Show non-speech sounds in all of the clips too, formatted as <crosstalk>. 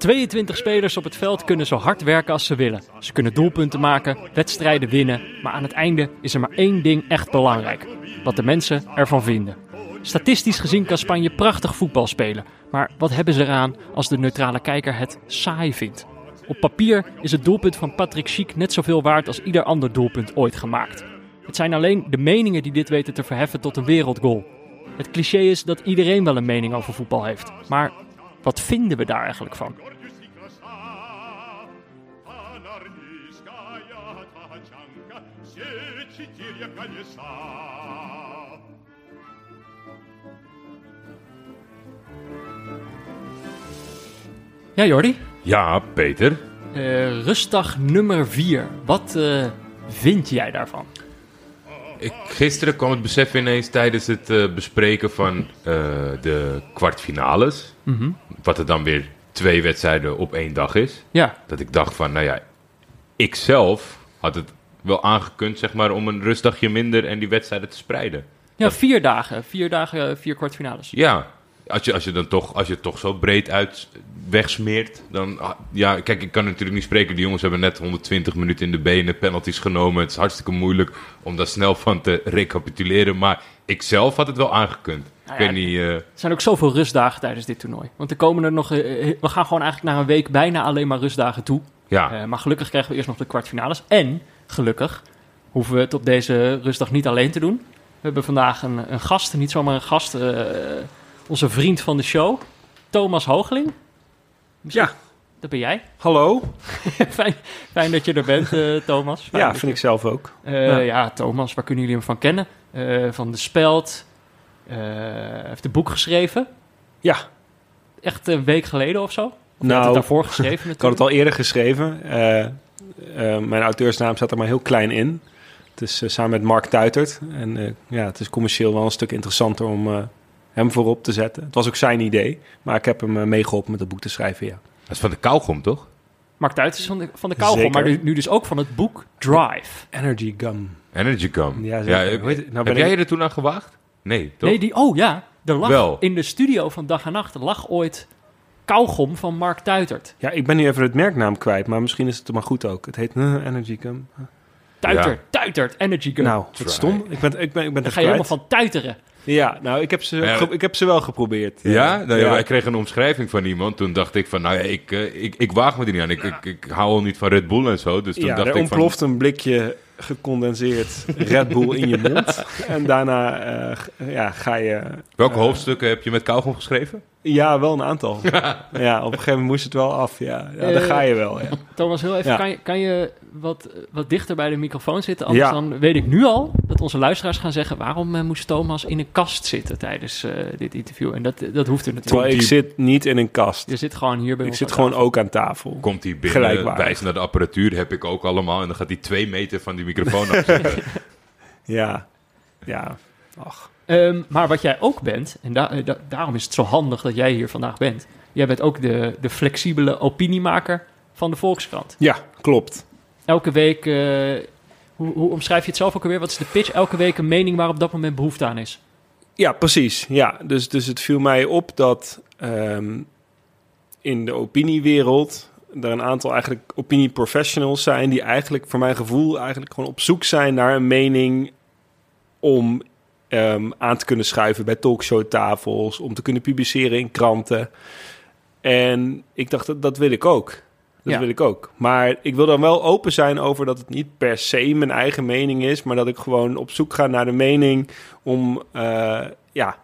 22 spelers op het veld kunnen zo hard werken als ze willen. Ze kunnen doelpunten maken, wedstrijden winnen, maar aan het einde is er maar één ding echt belangrijk: wat de mensen ervan vinden. Statistisch gezien kan Spanje prachtig voetbal spelen, maar wat hebben ze eraan als de neutrale kijker het saai vindt? Op papier is het doelpunt van Patrick Schiek net zoveel waard als ieder ander doelpunt ooit gemaakt. Het zijn alleen de meningen die dit weten te verheffen tot een wereldgoal. Het cliché is dat iedereen wel een mening over voetbal heeft, maar wat vinden we daar eigenlijk van? Ja, Jordi. Ja, Peter. Uh, rustdag nummer 4. Wat uh, vind jij daarvan? Ik, gisteren kwam het besef ineens tijdens het uh, bespreken van de kwartfinales. Mm -hmm. Wat er dan weer twee wedstrijden op één dag is. Ja. Dat ik dacht van, nou ja, ik zelf had het wel aangekund, zeg maar, om een rustdagje minder en die wedstrijden te spreiden. Ja, vier dagen. Vier dagen, vier kwartfinales. Ja, als je, als je dan toch, als je het toch zo breed uit wegsmeert, dan... Ja, kijk, ik kan natuurlijk niet spreken. Die jongens hebben net 120 minuten in de benen, penalties genomen. Het is hartstikke moeilijk om daar snel van te recapituleren. Maar ik zelf had het wel aangekund. Nou ja, ik weet niet... Uh... Er zijn ook zoveel rustdagen tijdens dit toernooi. Want er komen er nog... Uh, we gaan gewoon eigenlijk naar een week bijna alleen maar rustdagen toe. Ja. Uh, maar gelukkig krijgen we eerst nog de kwartfinales. En, gelukkig, hoeven we het op deze rustdag niet alleen te doen. We hebben vandaag een, een gast, niet zomaar een gast... onze vriend van de show, Thomas Hoogling. Misschien, ja. Dat ben jij. <laughs> Hallo. fijn, fijn dat je er bent, uh, Thomas. Fijn ja, vind je... ik zelf ook. Uh, ja. ja. Thomas, waar kunnen jullie hem van kennen? Van De Speld. Heeft een boek geschreven. Ja. Echt een week geleden of zo? Of nou, het daarvoor geschreven natuurlijk? <laughs> ik had het al eerder geschreven. Mijn auteursnaam staat er maar heel klein in. Het is samen met Mark Tuitert. En ja, het is commercieel wel een stuk interessanter om hem voorop te zetten. Het was ook zijn idee, maar ik heb hem meegeholpen met het boek te schrijven, ja. Dat is van de kauwgom, toch? Mark Tuit is van de, van de kauwgom, maar nu, nu, dus ook van het boek Drive. Energy Gum. Energy Gum. Ja, ja ik, weet, nou heb jij er toen aan gewaagd? Nee, toch? Nee, die, oh ja, er lag Wel. in de studio van Dag en Nacht lag ooit kauwgom van Mark Tuitert. Ja, ik ben nu even het merknaam kwijt, maar misschien is het maar goed ook. Het heet uh, Energy Gum. Tuitert, ja. Tuitert, Energy Gum. Nou, het stom. Ik ben, ik ben, ik ben Dan ga je helemaal van tuiteren. Ja, nou, ik heb ze, ja. ik heb ze wel geprobeerd. Ja? Nou, ja? Wij kregen een omschrijving van iemand. Toen dacht ik van, nou ja, ik, uh, ik, ik waag me er niet aan. Ik, ik, ik hou al niet van Red Bull en zo. Dus toen ja, dacht er ik ontploft van... een blikje gecondenseerd Red Bull in je mond. en daarna uh, ja, ga je... Welke uh, hoofdstukken heb je met kauwgom geschreven? Ja, wel een aantal. <laughs> ja, op een gegeven moment moest het wel af. Ja, ja daar ga je wel. Ja. Thomas, heel even, kan je, kan je wat, wat dichter bij de microfoon zitten? Anders dan weet ik nu al dat onze luisteraars gaan zeggen... waarom uh, moest Thomas in een kast zitten tijdens uh, dit interview? En dat, dat hoeft er natuurlijk Terwijl ik zit niet in een kast. Je zit gewoon hier bij Ik zit gewoon ook aan tafel. Komt hij binnen, wijst naar de apparatuur, heb ik ook allemaal. En dan gaat hij twee meter van die microfoon afzetten. <laughs> ja, ja, ach. Um, maar wat jij ook bent, en da da daarom is het zo handig dat jij hier vandaag bent. Jij bent ook de, de flexibele opiniemaker van de Volkskrant. Ja, klopt. Elke week, uh, hoe, hoe, omschrijf je het zelf ook alweer? Wat is de pitch? Elke week een mening waar op dat moment behoefte aan is. Ja, precies. Ja, dus, dus het viel mij op dat um, in de opiniewereld er een aantal eigenlijk opinieprofessionals zijn die eigenlijk voor mijn gevoel eigenlijk gewoon op zoek zijn naar een mening om um, aan te kunnen schuiven bij talkshowtafels, om te kunnen publiceren in kranten. En ik dacht, dat, dat wil ik ook. Dat Ja. wil ik ook. Maar ik wil dan wel open zijn over dat het niet per se mijn eigen mening is, maar dat ik gewoon op zoek ga naar de mening om, uh, ja,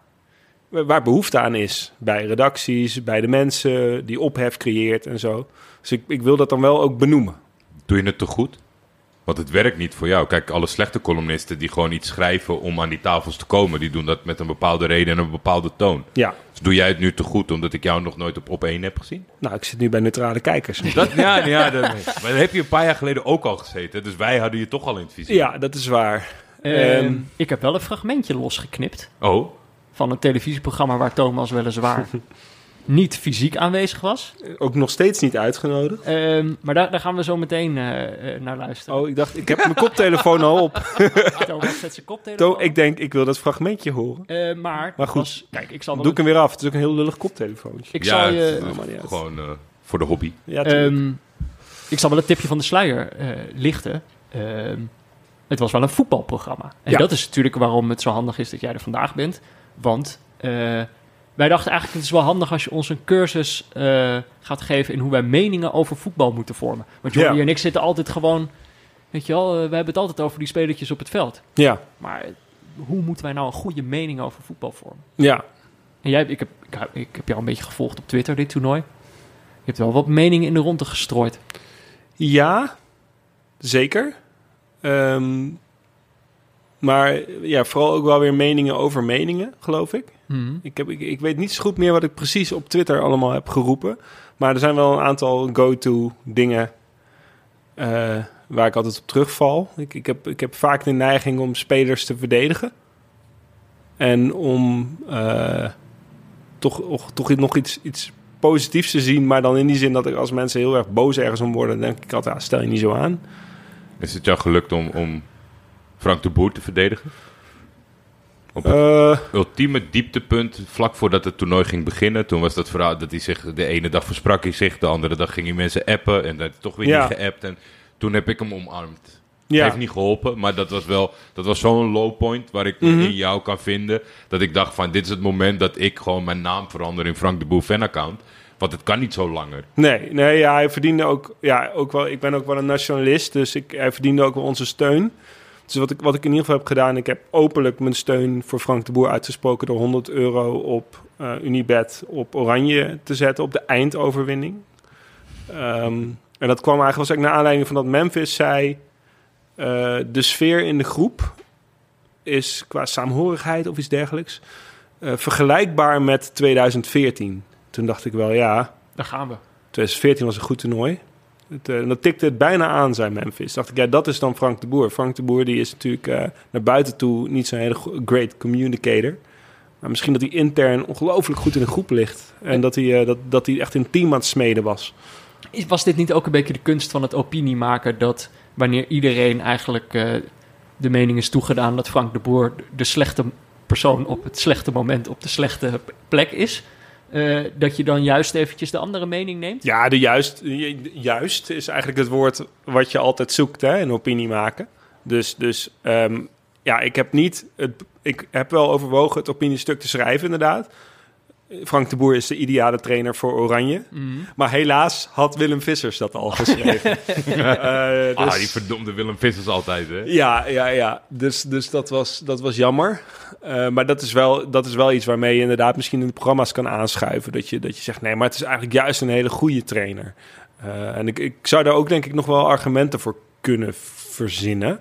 waar behoefte aan is. Bij redacties, bij de mensen die ophef creëert en zo. Dus ik, ik wil dat dan wel ook benoemen. Doe je het te goed? Want het werkt niet voor jou. Kijk, alle slechte columnisten die gewoon iets schrijven om aan die tafels te komen, die doen dat met een bepaalde reden en een bepaalde toon. Ja, Dus doe jij het nu te goed omdat ik jou nog nooit op op één heb gezien? nou, ik zit nu bij neutrale kijkers. <laughs> Dat, ja, ja dat, maar dat heb je een paar jaar geleden ook al gezeten. Dus wij hadden je toch al in het vizier. Ja, dat is waar. Ehm, Ehm, ik heb wel een fragmentje losgeknipt Oh, van een televisieprogramma waar Thomas weliswaar <laughs> niet fysiek aanwezig was. ook nog steeds niet uitgenodigd. Ehm, maar daar, daar gaan we zo meteen eh, eh, naar luisteren. Oh, ik dacht, ik heb mijn koptelefoon al op. <laughs> Thomas zet zijn koptelefoon ik denk, ik wil dat fragmentje horen. Eh, maar, Maar goed, was- kijk, ik zal, Doe ik hem weer af. Het is ook een heel lullig koptelefoontje. ik ja, zal je... gewoon eh, voor de hobby. Ja. Ehm, ik zal wel het tipje van de sluier eh, lichten. Ehm, het was wel een voetbalprogramma. En Ja. dat is natuurlijk waarom het zo handig is dat jij er vandaag bent. Want eh, wij dachten eigenlijk, het is wel handig als je ons een cursus eh, gaat geven in hoe wij meningen over voetbal moeten vormen. Want Ja. en ik zitten altijd gewoon, weet je wel, eh, we hebben het altijd over die spelertjes op het veld. ja, Maar hoe moeten wij nou een goede mening over voetbal vormen? ja. En jij, ik heb, ik, heb- ik heb jou een beetje gevolgd op Twitter, dit toernooi. Je hebt wel wat meningen in de ronde gestrooid. Ja, zeker. Ehm, maar ja, vooral ook wel weer meningen over meningen, geloof ik. Ik, heb, ik, ik weet niet zo goed meer wat ik precies op Twitter allemaal heb geroepen. Maar er zijn wel een aantal go-to dingen eh, waar ik altijd op terugval. Ik, ik, heb, ik heb vaak de neiging om spelers te verdedigen. En om eh, toch, och- toch nog iets, iets positiefs te zien. Maar dan in die zin dat ik als mensen heel erg boos ergens om worden... dan denk ik altijd, ah, stel je niet zo aan. Is het jou gelukt om, om Frank de Boer te verdedigen? Op het Eh, ultieme dieptepunt, vlak voordat het toernooi ging beginnen. Toen was dat verhaal dat hij zich de ene dag versprak hij zich, de andere dag ging hij mensen appen en dat toch weer Ja. niet geappt. En toen heb ik hem omarmd. ja. Heeft niet geholpen, maar dat was wel dat was zo'n low point waar ik Mhm. in jou kan vinden. Dat ik dacht van dit is het moment dat ik gewoon mijn naam verander in Frank de Boer fan account. Want het kan niet zo langer. Nee, nee ja, hij verdiende ook, ja, ook wel. Ik ben ook wel een nationalist, dus ik, hij verdiende ook wel onze steun. Dus wat ik, wat ik in ieder geval heb gedaan, ik heb openlijk mijn steun voor Frank de Boer uitgesproken door 100 euro op eh, Unibet op Oranje te zetten op de eindoverwinning. Ehm, en dat kwam eigenlijk was eigenlijk naar aanleiding van dat Memphis zei: eh, de sfeer in de groep is qua saamhorigheid of iets dergelijks eh, vergelijkbaar met 2014. Toen dacht ik wel, ja, Daar gaan we. 2014 was een goed toernooi. Het, eh, dat tikte het bijna aan, zei Memphis. Dacht ik, ja, dat is dan Frank de Boer. Frank de Boer die is natuurlijk eh, naar buiten toe niet zo'n hele great communicator. Maar misschien dat hij intern ongelooflijk goed in de groep ligt. En dat hij, eh, dat, dat hij echt een team aan het smeden was. Was dit niet ook een beetje de kunst van het opiniemaken dat wanneer iedereen eigenlijk de mening is toegedaan dat Frank de Boer de slechte persoon op het slechte moment op de slechte plek is, eh, dat je dan juist eventjes de andere mening neemt? Ja, de juist, ju- juist is eigenlijk het woord wat je altijd zoekt hè, in opinie maken. Dus, dus ehm, ja, ik heb niet. Het, ik heb wel overwogen het opiniestuk te schrijven, inderdaad. Frank de Boer is de ideale trainer voor Oranje. Mhm. Maar helaas had Willem Vissers dat al geschreven. <laughs> Eh, dus- Ah, die verdomde Willem Vissers altijd, hè? ja, ja, ja. Dus, dus dat, was, dat was jammer. Eh, maar dat is, wel, dat is wel iets waarmee je inderdaad misschien in de programma's kan aanschuiven. Dat je, dat je zegt, nee, maar het is eigenlijk juist een hele goede trainer. Eh, en ik, ik zou daar ook denk ik nog wel argumenten voor kunnen verzinnen.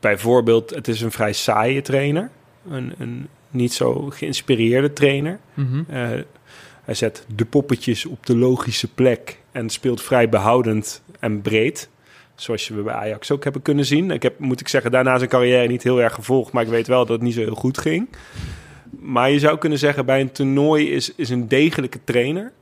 Bijvoorbeeld, het is een vrij saaie trainer. Een, een niet zo geïnspireerde trainer. Mhm. Eh, hij zet de poppetjes op de logische plek en speelt vrij behoudend en breed. Zoals je bij Ajax ook hebben kunnen zien. Ik heb, moet ik zeggen, daarna zijn carrière niet heel erg gevolgd. Maar ik weet wel dat het niet zo heel goed ging. Maar je zou kunnen zeggen, bij een toernooi is, is een degelijke trainer...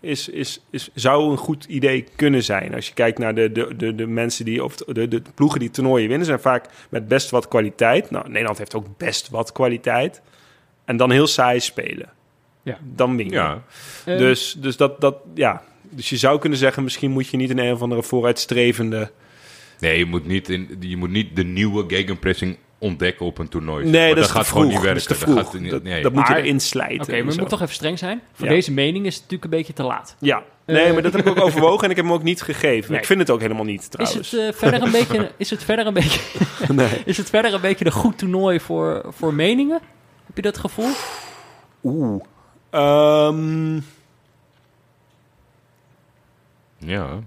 Is, is, is, zou een goed idee kunnen zijn. Als je kijkt naar de, de, de, de mensen die... of de, de ploegen die toernooien winnen... zijn vaak met best wat kwaliteit. Nou, Nederland heeft ook best wat kwaliteit. En dan heel saai spelen. Ja. Dan win je. Ja. Eh, Dus, dus dat, dat, ja. Dus je zou kunnen zeggen, misschien moet je niet in een of andere vooruitstrevende. Nee, je moet niet, in, je moet niet de nieuwe gegenpressing ontdekken op een toernooi. Nee, Maar dat, is gaat gewoon niet Dat is werken. te Dat vroeg. gaat Dat, niet- nee. dat moet je erin slijten. Oké, maar we moeten toch even streng zijn. Voor Ja. deze mening is het natuurlijk een beetje te laat. Ja, nee, Eh, maar dat heb ik ook <laughs> overwogen en ik heb hem ook niet gegeven. Nee. Ik vind het ook helemaal niet, Is trouwens. het, eh, verder een beetje, <laughs> is, het verder een beetje, nee. <laughs> is het verder een beetje een goed toernooi voor, voor meningen? Heb je dat gevoel? Oeh. Ehm, Ja.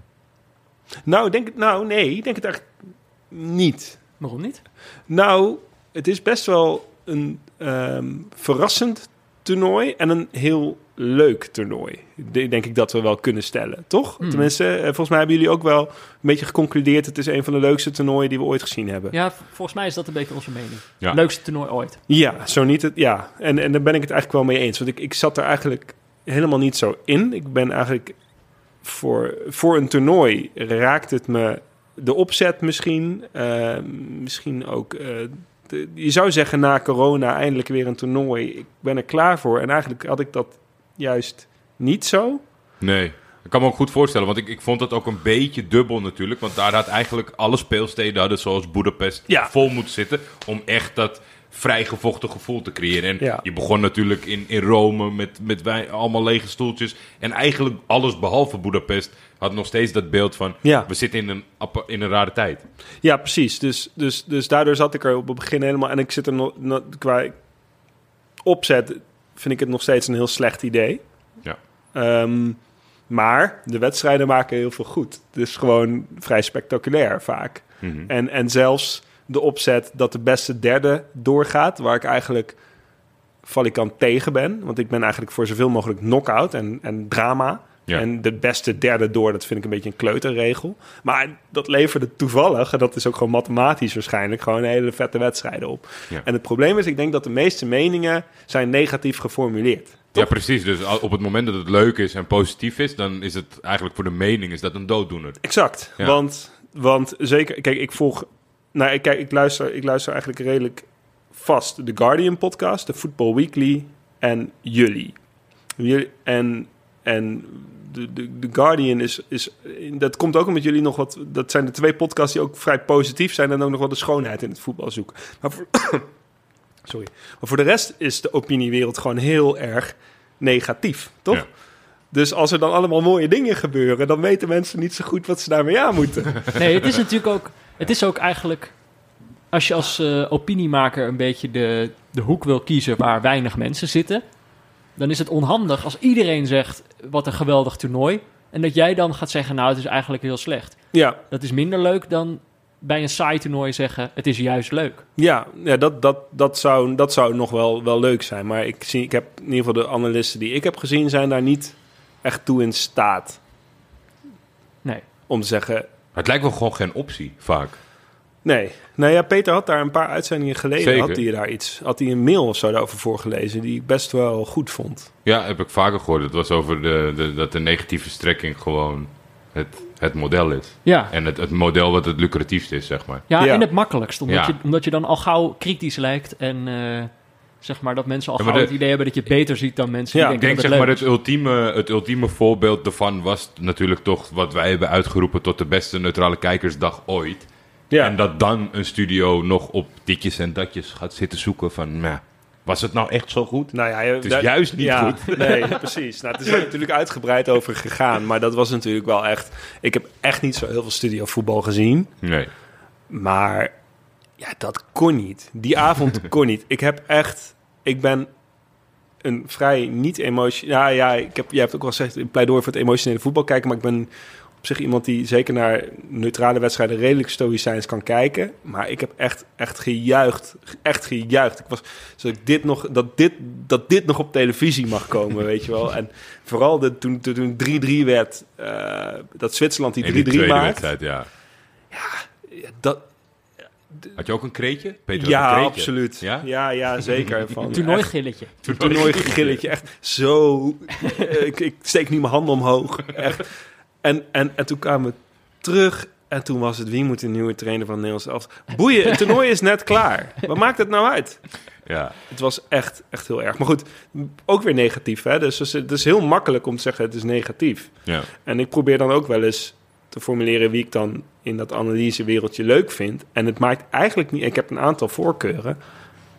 nou, denk, het- nou, nee, ik denk het eigenlijk niet. Waarom niet? Nou, het is best wel een ehm, verrassend toernooi en een heel leuk toernooi. De- Denk ik dat we wel kunnen stellen, toch? Hmm. Tenminste, eh, volgens mij hebben jullie ook wel een beetje geconcludeerd... het is een van de leukste toernooien die we ooit gezien hebben. Ja, volgens mij is dat een beetje onze mening. Ja. Leukste toernooi ooit. Ja, zo niet het. Ja, en, en daar ben ik het eigenlijk wel mee eens. Want ik, ik zat er eigenlijk helemaal niet zo in. Ik ben eigenlijk voor, voor een toernooi raakt het me de opzet misschien. eh, misschien ook. eh, de- je zou zeggen na corona eindelijk weer een toernooi. Ik ben er klaar voor. En eigenlijk had ik dat juist niet zo. Nee. Ik kan me ook goed voorstellen, want ik, ik vond het ook een beetje dubbel natuurlijk. Want daar had eigenlijk alle speelsteden, hadden, zoals Budapest, Ja. vol moeten zitten. Om echt dat vrijgevochten gevoel te creëren. En Ja. je begon natuurlijk in, in Rome met, met wij, allemaal lege stoeltjes. En eigenlijk alles behalve Budapest had nog steeds dat beeld van... Ja. we zitten in een, in een rare tijd. Ja, precies. Dus, dus, dus daardoor zat ik er op het begin helemaal... En ik zit er nog... nog- qua opzet vind ik het nog steeds een heel slecht idee. Ja. Ehm, maar de wedstrijden maken heel veel goed. Dus gewoon vrij spectaculair vaak. Mhm. En, en zelfs de opzet dat de beste derde doorgaat... waar ik eigenlijk valikant tegen ben. Want ik ben eigenlijk voor zoveel mogelijk knock-out en, en drama... Ja. En de beste derde door, dat vind ik een beetje een kleuterregel. Maar dat leverde toevallig, en dat is ook gewoon mathematisch waarschijnlijk, gewoon hele vette wedstrijden op. Ja. En het probleem is, ik denk dat de meeste meningen zijn negatief geformuleerd. Ja, precies. Dus op het moment dat het leuk is en positief is... dan is het eigenlijk voor de mening is dat een dooddoener. Exact. Ja. Want, want zeker, kijk, ik volg, nou, ik, kijk, ik, luister, ik luister eigenlijk redelijk vast de Guardian podcast, de Football Weekly en jullie. jullie en en de, de, de Guardian is, is, dat komt ook omdat jullie nog wat, dat zijn de twee podcasts die ook vrij positief zijn en ook nog wel de schoonheid in het voetbal zoeken. Maar voor, <coughs> sorry. Maar voor de rest is de opiniewereld gewoon heel erg negatief, toch? Ja. Dus als er dan allemaal mooie dingen gebeuren, dan weten mensen niet zo goed wat ze daarmee aan moeten. <laughs> Nee, het is natuurlijk ook... Het is ook eigenlijk... Als je als eh, opiniemaker een beetje de, de hoek wil kiezen waar weinig mensen zitten... dan is het onhandig als iedereen zegt wat een geweldig toernooi... en dat jij dan gaat zeggen, nou, het is eigenlijk heel slecht. Ja, Dat is minder leuk dan bij een saai toernooi zeggen, het is juist leuk. ja, ja dat, dat, dat, zou, dat zou nog wel, wel leuk zijn. Maar ik, zie, ik heb in ieder geval de analisten die ik heb gezien, zijn daar niet echt toe in staat Nee. om te zeggen. Het lijkt wel gewoon geen optie, vaak. Nee, nou ja, Peter had daar een paar uitzendingen geleden. Zeker. Had hij daar iets, had hij een mail of zo daarover voorgelezen die ik best wel goed vond. Ja, heb ik vaker gehoord. Het was over de, de, dat de negatieve strekking gewoon het, het model is. Ja, En het, het model wat het lucratiefst is, zeg maar. ja, Ja. en het makkelijkst. Omdat, Ja. je, omdat je dan al gauw kritisch lijkt en eh, zeg maar dat mensen al gauw het idee hebben dat je het beter ziet dan mensen Ja, die Ik denken denk dat zeg het maar het ultieme, het ultieme voorbeeld daarvan was natuurlijk toch wat wij hebben uitgeroepen tot de beste neutrale kijkersdag ooit. Ja, En dat dan een studio nog op ditjes en datjes gaat zitten zoeken van, nou, was het nou echt zo goed? nou ja, Het is juist niet ja, goed. <laughs> Nee, precies. Nou, het is er natuurlijk uitgebreid over gegaan, maar dat was natuurlijk wel echt. Ik heb echt niet zo heel veel studiovoetbal gezien. Nee. Maar ja, dat kon niet. Die avond <laughs> kon niet. Ik heb echt... Ik ben een vrij niet emotioneel... Ja, ja, ik heb, jij hebt ook wel gezegd... een pleidooi voor het emotionele voetbal kijken. Maar ik ben op zich iemand die zeker naar neutrale wedstrijden... redelijk stoïcijns kan kijken. Maar ik heb echt, echt gejuicht. Echt gejuicht. Ik was, ik dit nog, dat, dit, dat dit nog op televisie mag komen, weet je wel. En vooral de, toen toen 3-3 werd... eh, dat Zwitserland die die 3-3 tweede maakt. wedstrijd, ja. ja, Dat, Had je ook een kreetje? Peter ja, een kreetje. absoluut. Ja? Ja, ja, zeker. <laughs> Van toernooigilletje. Een toernooigilletje. Echt zo... <laughs> ik, ik steek niet mijn handen omhoog. Echt. En, en, en toen kwamen we terug... En toen was het, wie moet de nieuwe trainer van Nederlands elftal? Boeien, het toernooi is net klaar. Wat maakt het nou uit? Ja. Het was echt, echt heel erg. Maar goed, ook weer negatief. Hè? Dus het is- het is heel makkelijk om te zeggen, het is negatief. ja. En ik probeer dan ook wel eens te formuleren wie ik dan in dat analysewereldje leuk vind. En het maakt eigenlijk niet. Ik heb een aantal voorkeuren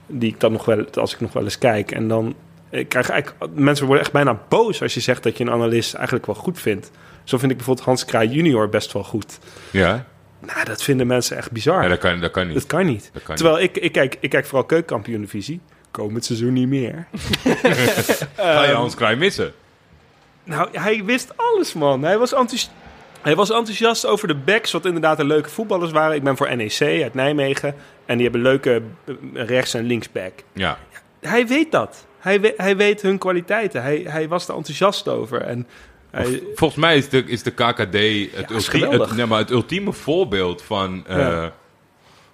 die ik dan nog wel, als ik nog wel eens kijk. En dan ik krijg eigenlijk mensen worden echt bijna boos als je zegt dat je een analist eigenlijk wel goed vindt. Zo vind ik bijvoorbeeld Hans Kraai junior best wel goed. Ja? Nou, dat vinden mensen echt bizar. Ja, dat kan, dat kan niet. dat kan niet. Dat kan Terwijl ik, ik, kijk, ik kijk vooral keukenkampioen divisie. Komend seizoen niet meer. <laughs> <laughs> Ga je Hans Kraai missen? Nou, hij wist alles, man. Hij was, enthousi- hij was enthousiast over de backs, wat inderdaad een leuke voetballers waren. Ik ben voor NEC uit Nijmegen. En die hebben leuke rechts- en linksback. Ja. Hij weet dat. Hij, hij weet hun kwaliteiten. Hij, hij was er enthousiast over. En hij, Volgens mij is de, is de KKD het, is ultie- geweldig. het, nee, maar het ultieme voorbeeld van eh, Ja.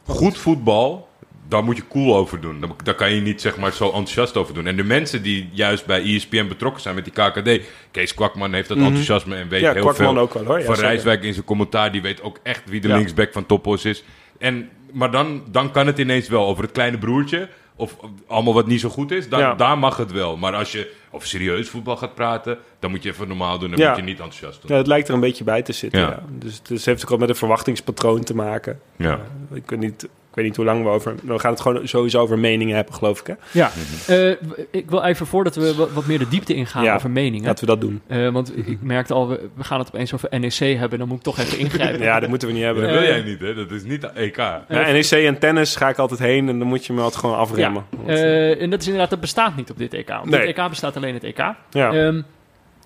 goed voetbal. Daar moet je cool over doen. Daar, kan je niet zeg maar, zo enthousiast over doen. En de mensen die juist bij ESPN betrokken zijn met die KKD. Kees Kwakman heeft dat enthousiasme en weet Mhm. ja, heel Kwakman veel. ook wel hoor. Ja, van zeker. Rijswijk in zijn commentaar, die weet ook echt wie de Ja. linksback van Topos is. En, maar dan, dan kan het ineens wel over het kleine broertje. Of allemaal wat niet zo goed is, dan, Ja. daar mag het wel. Maar als je over serieus voetbal gaat praten, dan moet je even normaal doen en Ja. moet je niet enthousiast doen. Ja, het lijkt er een beetje bij te zitten. Ja. Dus, dus het heeft ook al met een verwachtingspatroon te maken. Ja. Eh, ik, weet niet, ik weet niet hoe lang we over... We gaan het gewoon sowieso over meningen hebben, geloof ik. Hè? Ja, eh, ik wil even voordat we wat, meer de diepte ingaan Ja. over meningen. Laten we dat doen. Eh, want ik merkte al, we, we gaan het opeens over NEC hebben. Dan moet ik toch even ingrijpen. Ja, dat moeten we niet Dat hebben. wil Eh, jij niet, hè? Dat is niet de EK. Ja, NEC en tennis ga ik altijd heen en dan moet je me altijd gewoon afremmen. Want, Eh, en dat is inderdaad, dat bestaat niet op dit EK. Op Nee. dit EK bestaat alleen het EK. ja. Ehm,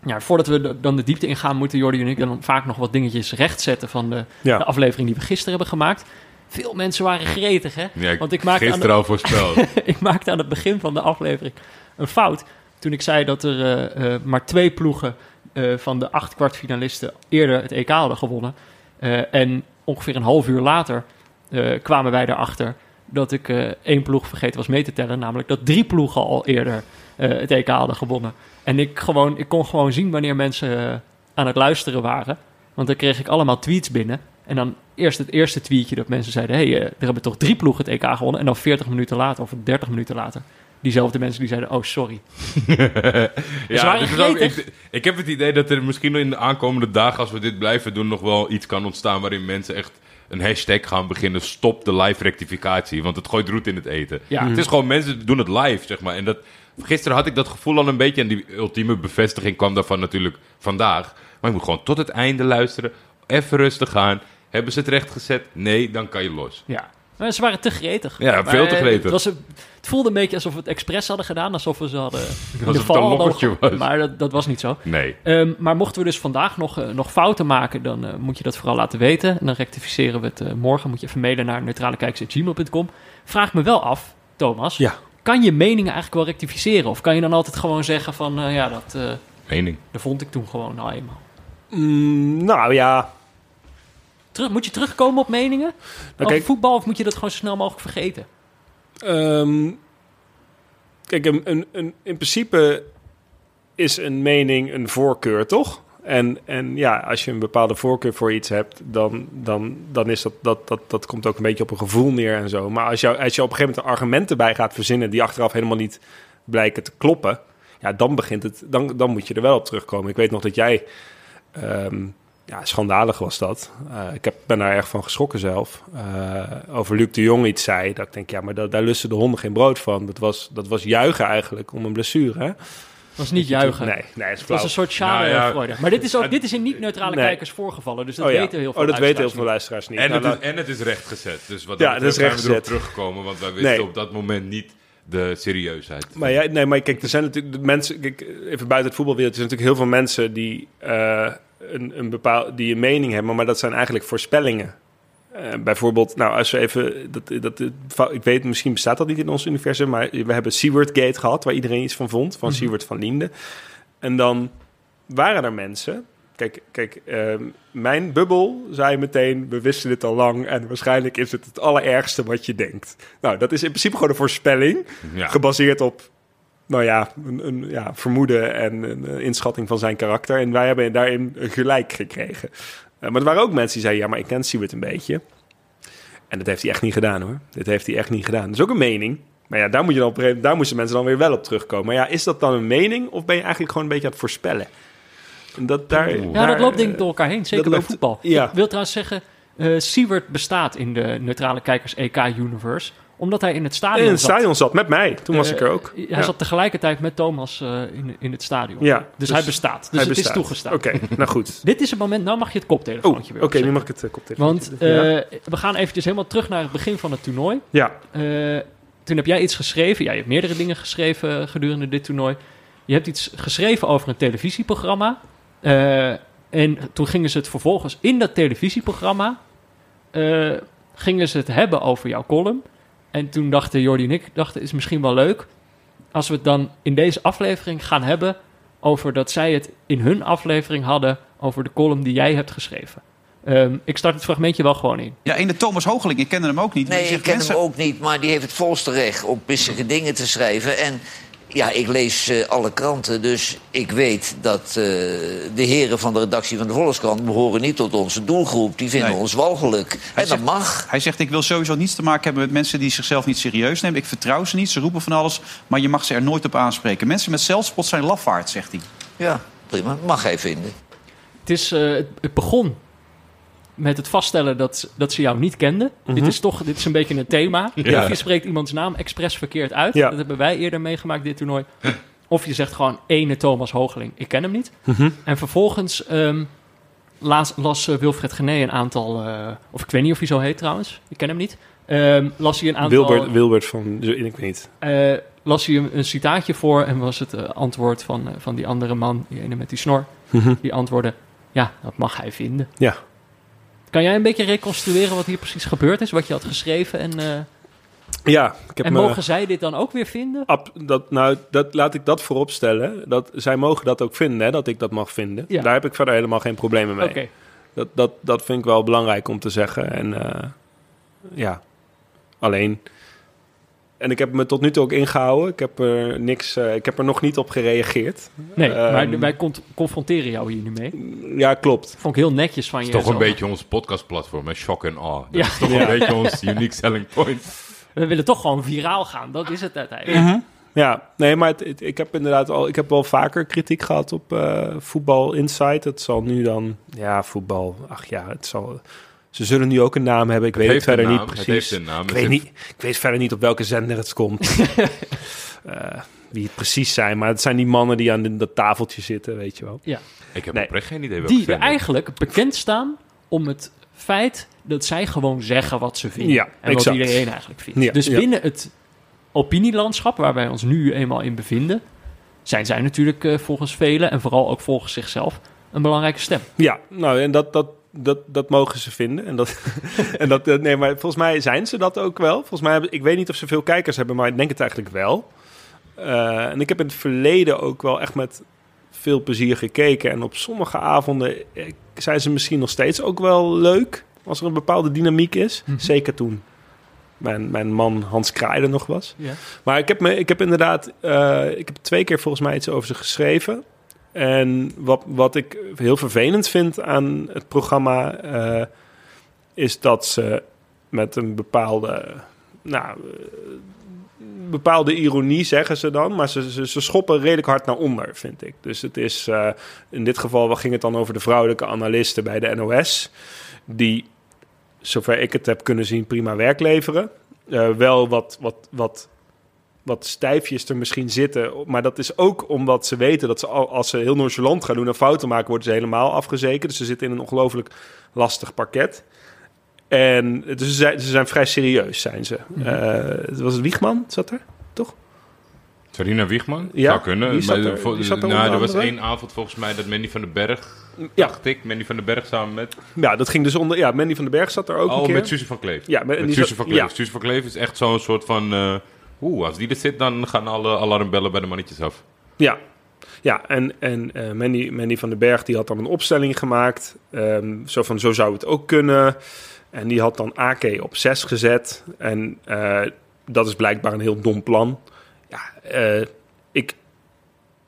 ja, voordat we de- dan de diepte ingaan, moeten Jordi en ik dan vaak nog wat dingetjes rechtzetten van de, ja. de aflevering die we gisteren hebben gemaakt. Veel mensen waren gretig, hè? Ja, Want ik maakte aan gisteren al voorspeld. <laughs> ik maakte aan het begin van de aflevering een fout. Toen ik zei dat er eh, eh, maar twee ploegen eh, van de acht kwartfinalisten eerder het EK hadden gewonnen. En ongeveer een half uur later kwamen wij erachter dat ik één ploeg vergeten was mee te tellen. Namelijk dat drie ploegen al eerder het EK hadden gewonnen. En ik, gewoon, ik kon gewoon zien wanneer mensen aan het luisteren waren. Want dan kreeg ik allemaal tweets binnen. En dan eerst het eerste tweetje dat mensen zeiden... hé, hey, eh, er hebben toch drie ploegen het EK gewonnen. En dan 40 minuten later of 30 minuten later... diezelfde mensen die zeiden... oh, sorry. <laughs> ja, ook, gretig. ik, ik heb het idee dat er misschien in de aankomende dagen, als we dit blijven doen, nog wel iets kan ontstaan waarin mensen echt een hashtag gaan beginnen. Stop de live rectificatie, want het gooit roet in het eten. Ja. Het is gewoon, mensen doen het live, zeg maar. En dat, gisteren had ik dat gevoel al een beetje, en die ultieme bevestiging kwam daarvan natuurlijk vandaag. Maar je moet gewoon tot het einde luisteren, even rustig gaan. Hebben ze het recht gezet? Nee, dan kan je los. Ja. Maar ze waren te gretig. Ja, Maar, veel te gretig. Het, was het voelde een beetje alsof we het expres hadden gedaan. Alsof we ze hadden... <laughs> in de een val hadden was. Maar dat, dat was niet zo. Nee. Ehm, maar mochten we dus vandaag nog, eh, nog fouten maken, dan eh, moet je dat vooral laten weten. En dan rectificeren we het eh, morgen. Moet je even mailen naar neutralekijkers.gmail.com. Vraag me wel af, Thomas. Ja. Kan je meningen eigenlijk wel rectificeren? Of kan je dan altijd gewoon zeggen van, eh, ja, dat, eh, Mening. dat vond ik toen gewoon nou eenmaal. Mm, nou ja, Terug, moet je terugkomen op meningen? over kijk- voetbal of moet je dat gewoon zo snel mogelijk vergeten? Ehm, kijk, een, een, een, in principe is een mening een voorkeur, toch? En, en ja, als je een bepaalde voorkeur voor iets hebt, dan, dan, dan is dat, dat, dat, dat komt ook een beetje op een gevoel neer en zo. Maar als, jou, als je op een gegeven moment argumenten bij gaat verzinnen die achteraf helemaal niet blijken te kloppen, ja, dan begint het, dan, dan moet je er wel op terugkomen. Ik weet nog dat jij, ehm, ja, schandalig was dat. Eh, ik heb, ben daar erg van geschrokken zelf. Eh, over Luc de Jong iets zei, dat ik denk, ja, maar da- daar lusten de honden geen brood van. Dat was, dat was juichen eigenlijk om een blessure, hè? Dat was niet juichen. Nee, nee, is Het was een soort Nou ja, schadefreude. maar dit is, ook, dit is in niet-neutrale Nee. kijkers voorgevallen. Dus dat oh, ja. weten heel veel oh, dat weten heel luisteraars veel luisteraars niet. En Nou, het, nou, is, en het is rechtgezet. Dus wat Ja, dat het is betreft zijn we erop rechtgezet. teruggekomen, want wij wisten Nee. op dat moment niet de serieusheid. Maar ja, nee, maar kijk, er zijn natuurlijk de mensen, kijk, even buiten het voetbalwereld, er zijn natuurlijk heel veel mensen die, eh, een, een bepaal, die een mening hebben, maar dat zijn eigenlijk voorspellingen. Eh, bijvoorbeeld, nou, als we even, dat, dat, ik weet, misschien bestaat dat niet in ons universum, maar we hebben Seward Gate gehad, waar iedereen iets van vond, van Mhm. Seward van Liende. En dan waren er mensen, kijk, kijk ehm, mijn bubbel zei meteen, we wisten dit al lang en waarschijnlijk is het het allerergste wat je denkt. Nou, dat is in principe gewoon een voorspelling Ja. gebaseerd op nou ja, een, een ja, vermoeden en een eh, inschatting van zijn karakter. En wij hebben daarin gelijk gekregen. Eh, maar er waren ook mensen die zeiden, ja, maar ik ken Siewert een beetje. En dat heeft hij echt niet gedaan hoor. Dit heeft hij echt niet gedaan. Dat is ook een mening. Maar ja, daar, moet je dan op, een gegeven- daar moesten mensen dan weer wel op terugkomen. Maar ja, is dat dan een mening of ben je eigenlijk gewoon een beetje aan het voorspellen? En dat daar. Ja, daar, dat loopt denk ik door elkaar heen. Zeker bij loopt- voetbal. ja. Ik wil trouwens zeggen, eh Siewert bestaat in de neutrale kijkers EK-universe. Omdat hij in het stadion in het zat. stadion zat met mij. Toen was Eh, ik er ook. Hij Ja. zat tegelijkertijd met Thomas eh, in, in het stadion. Ja, dus, dus hij bestaat. Dus Hij het bestaat. is toegestaan. Oké, nou goed. <laughs> Dit is het moment, nou mag je het Oh, koptelefoontje oké, weer nu opzetten. mag ik het uh, koptelefoon. Want eh, we gaan eventjes helemaal terug naar het begin van het toernooi. ja. Eh, toen heb jij iets geschreven. Ja, je hebt meerdere dingen geschreven eh, gedurende dit toernooi. Je hebt iets geschreven over een televisieprogramma. Eh, en toen gingen ze het vervolgens in dat televisieprogramma... eh, gingen ze het hebben over jouw column. En toen dachten Jordi en ik, dachten, is misschien wel leuk... als we het dan in deze aflevering gaan hebben... over dat zij het in hun aflevering hadden... over de column die jij hebt geschreven. Ehm, ik start het fragmentje wel gewoon in. Ja, ene Thomas Hoogeling, ik kende hem ook niet. Nee, ik ken mensen- hem ook niet, maar die heeft het volste recht om pissige dingen te schrijven. En ja, ik lees eh, alle kranten, dus ik weet dat eh, de heren van de redactie van de Volkskrant behoren niet tot onze doelgroep. Die vinden Nee. ons walgelijk. Hij en dat mag. Hij zegt, ik wil sowieso niets te maken hebben met mensen die zichzelf niet serieus nemen. Ik vertrouw ze niet, ze roepen van alles, maar je mag ze er nooit op aanspreken. Mensen met zelfspot zijn lafaard, zegt hij. Ja, prima. Mag hij vinden. Het, is, eh, het, het begon met het vaststellen dat, dat ze jou niet kenden. Dit is toch dit is een beetje een thema. <laughs> Ja. Of je spreekt iemands naam expres verkeerd uit. Ja. Dat hebben wij eerder meegemaakt, dit toernooi. Of je zegt gewoon ene Thomas Hoogeling. Ik ken hem niet. En vervolgens ehm, las, las eh, Wilfred Gené een aantal... eh, of ik weet niet of hij zo heet trouwens. Ik ken hem niet. Ehm, las hij een aantal... Wilbert, Wilbert van, ik weet niet. eh, las hij een, een citaatje voor en was het antwoord van, van die andere man, die ene met die snor, die antwoordde, ja, dat mag hij vinden. Ja. Kan jij een beetje reconstrueren wat hier precies gebeurd is, wat je had geschreven en, eh, Ja, ik heb en me... mogen zij dit dan ook weer vinden? Ab, dat, nou, dat, laat ik dat voorop stellen. Dat, zij mogen dat ook vinden, hè, dat ik dat mag vinden. Ja. Daar heb ik verder helemaal geen problemen mee. Dat, dat, dat vind ik wel belangrijk om te zeggen. En eh, ja, alleen. En ik heb me tot nu toe ook ingehouden. Ik heb er niks. eh, ik heb er nog niet op gereageerd. nee, Ehm, maar wij con- confronteren jou hier nu mee. Ja, klopt. Vond ik heel netjes van je. toch een beetje ons podcastplatform, hè? Shock and awe. Dat Ja. is toch Ja. een beetje ons unique selling point. We willen toch gewoon viraal gaan, dat is het uiteindelijk. Mhm. Ja, nee, maar het, het- ik heb inderdaad al. Ik heb wel vaker kritiek gehad op eh, voetbal Insight. Het zal nu dan. Ja, voetbal. Ach ja, het zal. Ze zullen nu ook een naam hebben. Ik weet het verder niet precies. Ik weet, heeft- niet, ik weet verder niet op welke zender het komt. <laughs> Eh, wie het precies zijn. Maar het zijn die mannen die aan de- dat tafeltje zitten, weet je wel. Ik heb Nee. oprecht geen idee welke Die zender. eigenlijk bekend staan om het feit dat zij gewoon zeggen wat ze vinden. Ja, en exact. wat iedereen eigenlijk vindt. Ja, dus ja. binnen het opinielandschap waar wij ons nu eenmaal in bevinden, zijn zij natuurlijk eh, volgens velen en vooral ook volgens zichzelf een belangrijke stem. Ja, nou, en dat, dat, dat, dat mogen ze vinden. En dat, <laughs> en dat, eh, nee, maar volgens mij zijn ze dat ook wel. Volgens mij hebben, ik weet niet of ze veel kijkers hebben, maar ik denk het eigenlijk wel. Eh, en ik heb in het verleden ook wel echt met veel plezier gekeken. En op sommige avonden eh, zijn ze misschien nog steeds ook wel leuk. Als er een bepaalde dynamiek is. Mhm. Zeker toen mijn, mijn man Hans Kraai er nog was. Maar ik heb, me, ik heb inderdaad, ik heb twee keer volgens mij iets over ze geschreven. En wat, wat ik heel vervelend vind aan het programma, eh, is dat ze met een bepaalde, nou, eh, bepaalde ironie zeggen ze dan, maar ze, ze, schoppen redelijk hard naar onder, vind ik. Dus het is, eh, in dit geval ging het dan over de vrouwelijke analisten bij de NOS, die, zover ik het heb kunnen zien, prima werk leveren. Wel wat, wat, wat, wat stijfjes er misschien zitten. Maar dat is ook omdat ze weten dat ze al, als ze heel nonchalant gaan doen en fouten maken, worden ze helemaal afgezekerd. Dus ze zitten in een ongelooflijk lastig parket. En dus ze zijn, ze zijn vrij serieus, zijn ze. Eh, was het Wiegman, zat er? Sarina Wiegman? Ja, Zou kunnen. die zat er- die zat er nou, er was één avond volgens mij dat Mandy van den Berg, Ja, dacht ik. Mandy van den Berg samen met... ja, dat ging dus onder. Ja, Mandy van den Berg zat er ook een Oh, keer. met Suze van Kleef. Ja, met- met Suze van Kleef. ja. Suze van Kleef is echt zo'n soort van... eh, Oeh, als die er zit, dan gaan alle alarmbellen bij de mannetjes af. Ja, ja en, en eh, Mandy, Mandy van den Berg die had dan een opstelling gemaakt. ehm, zo van, zo zou het ook kunnen. En die had dan AK op 6 gezet. En eh, dat is blijkbaar een heel dom plan. Ja, eh, ik,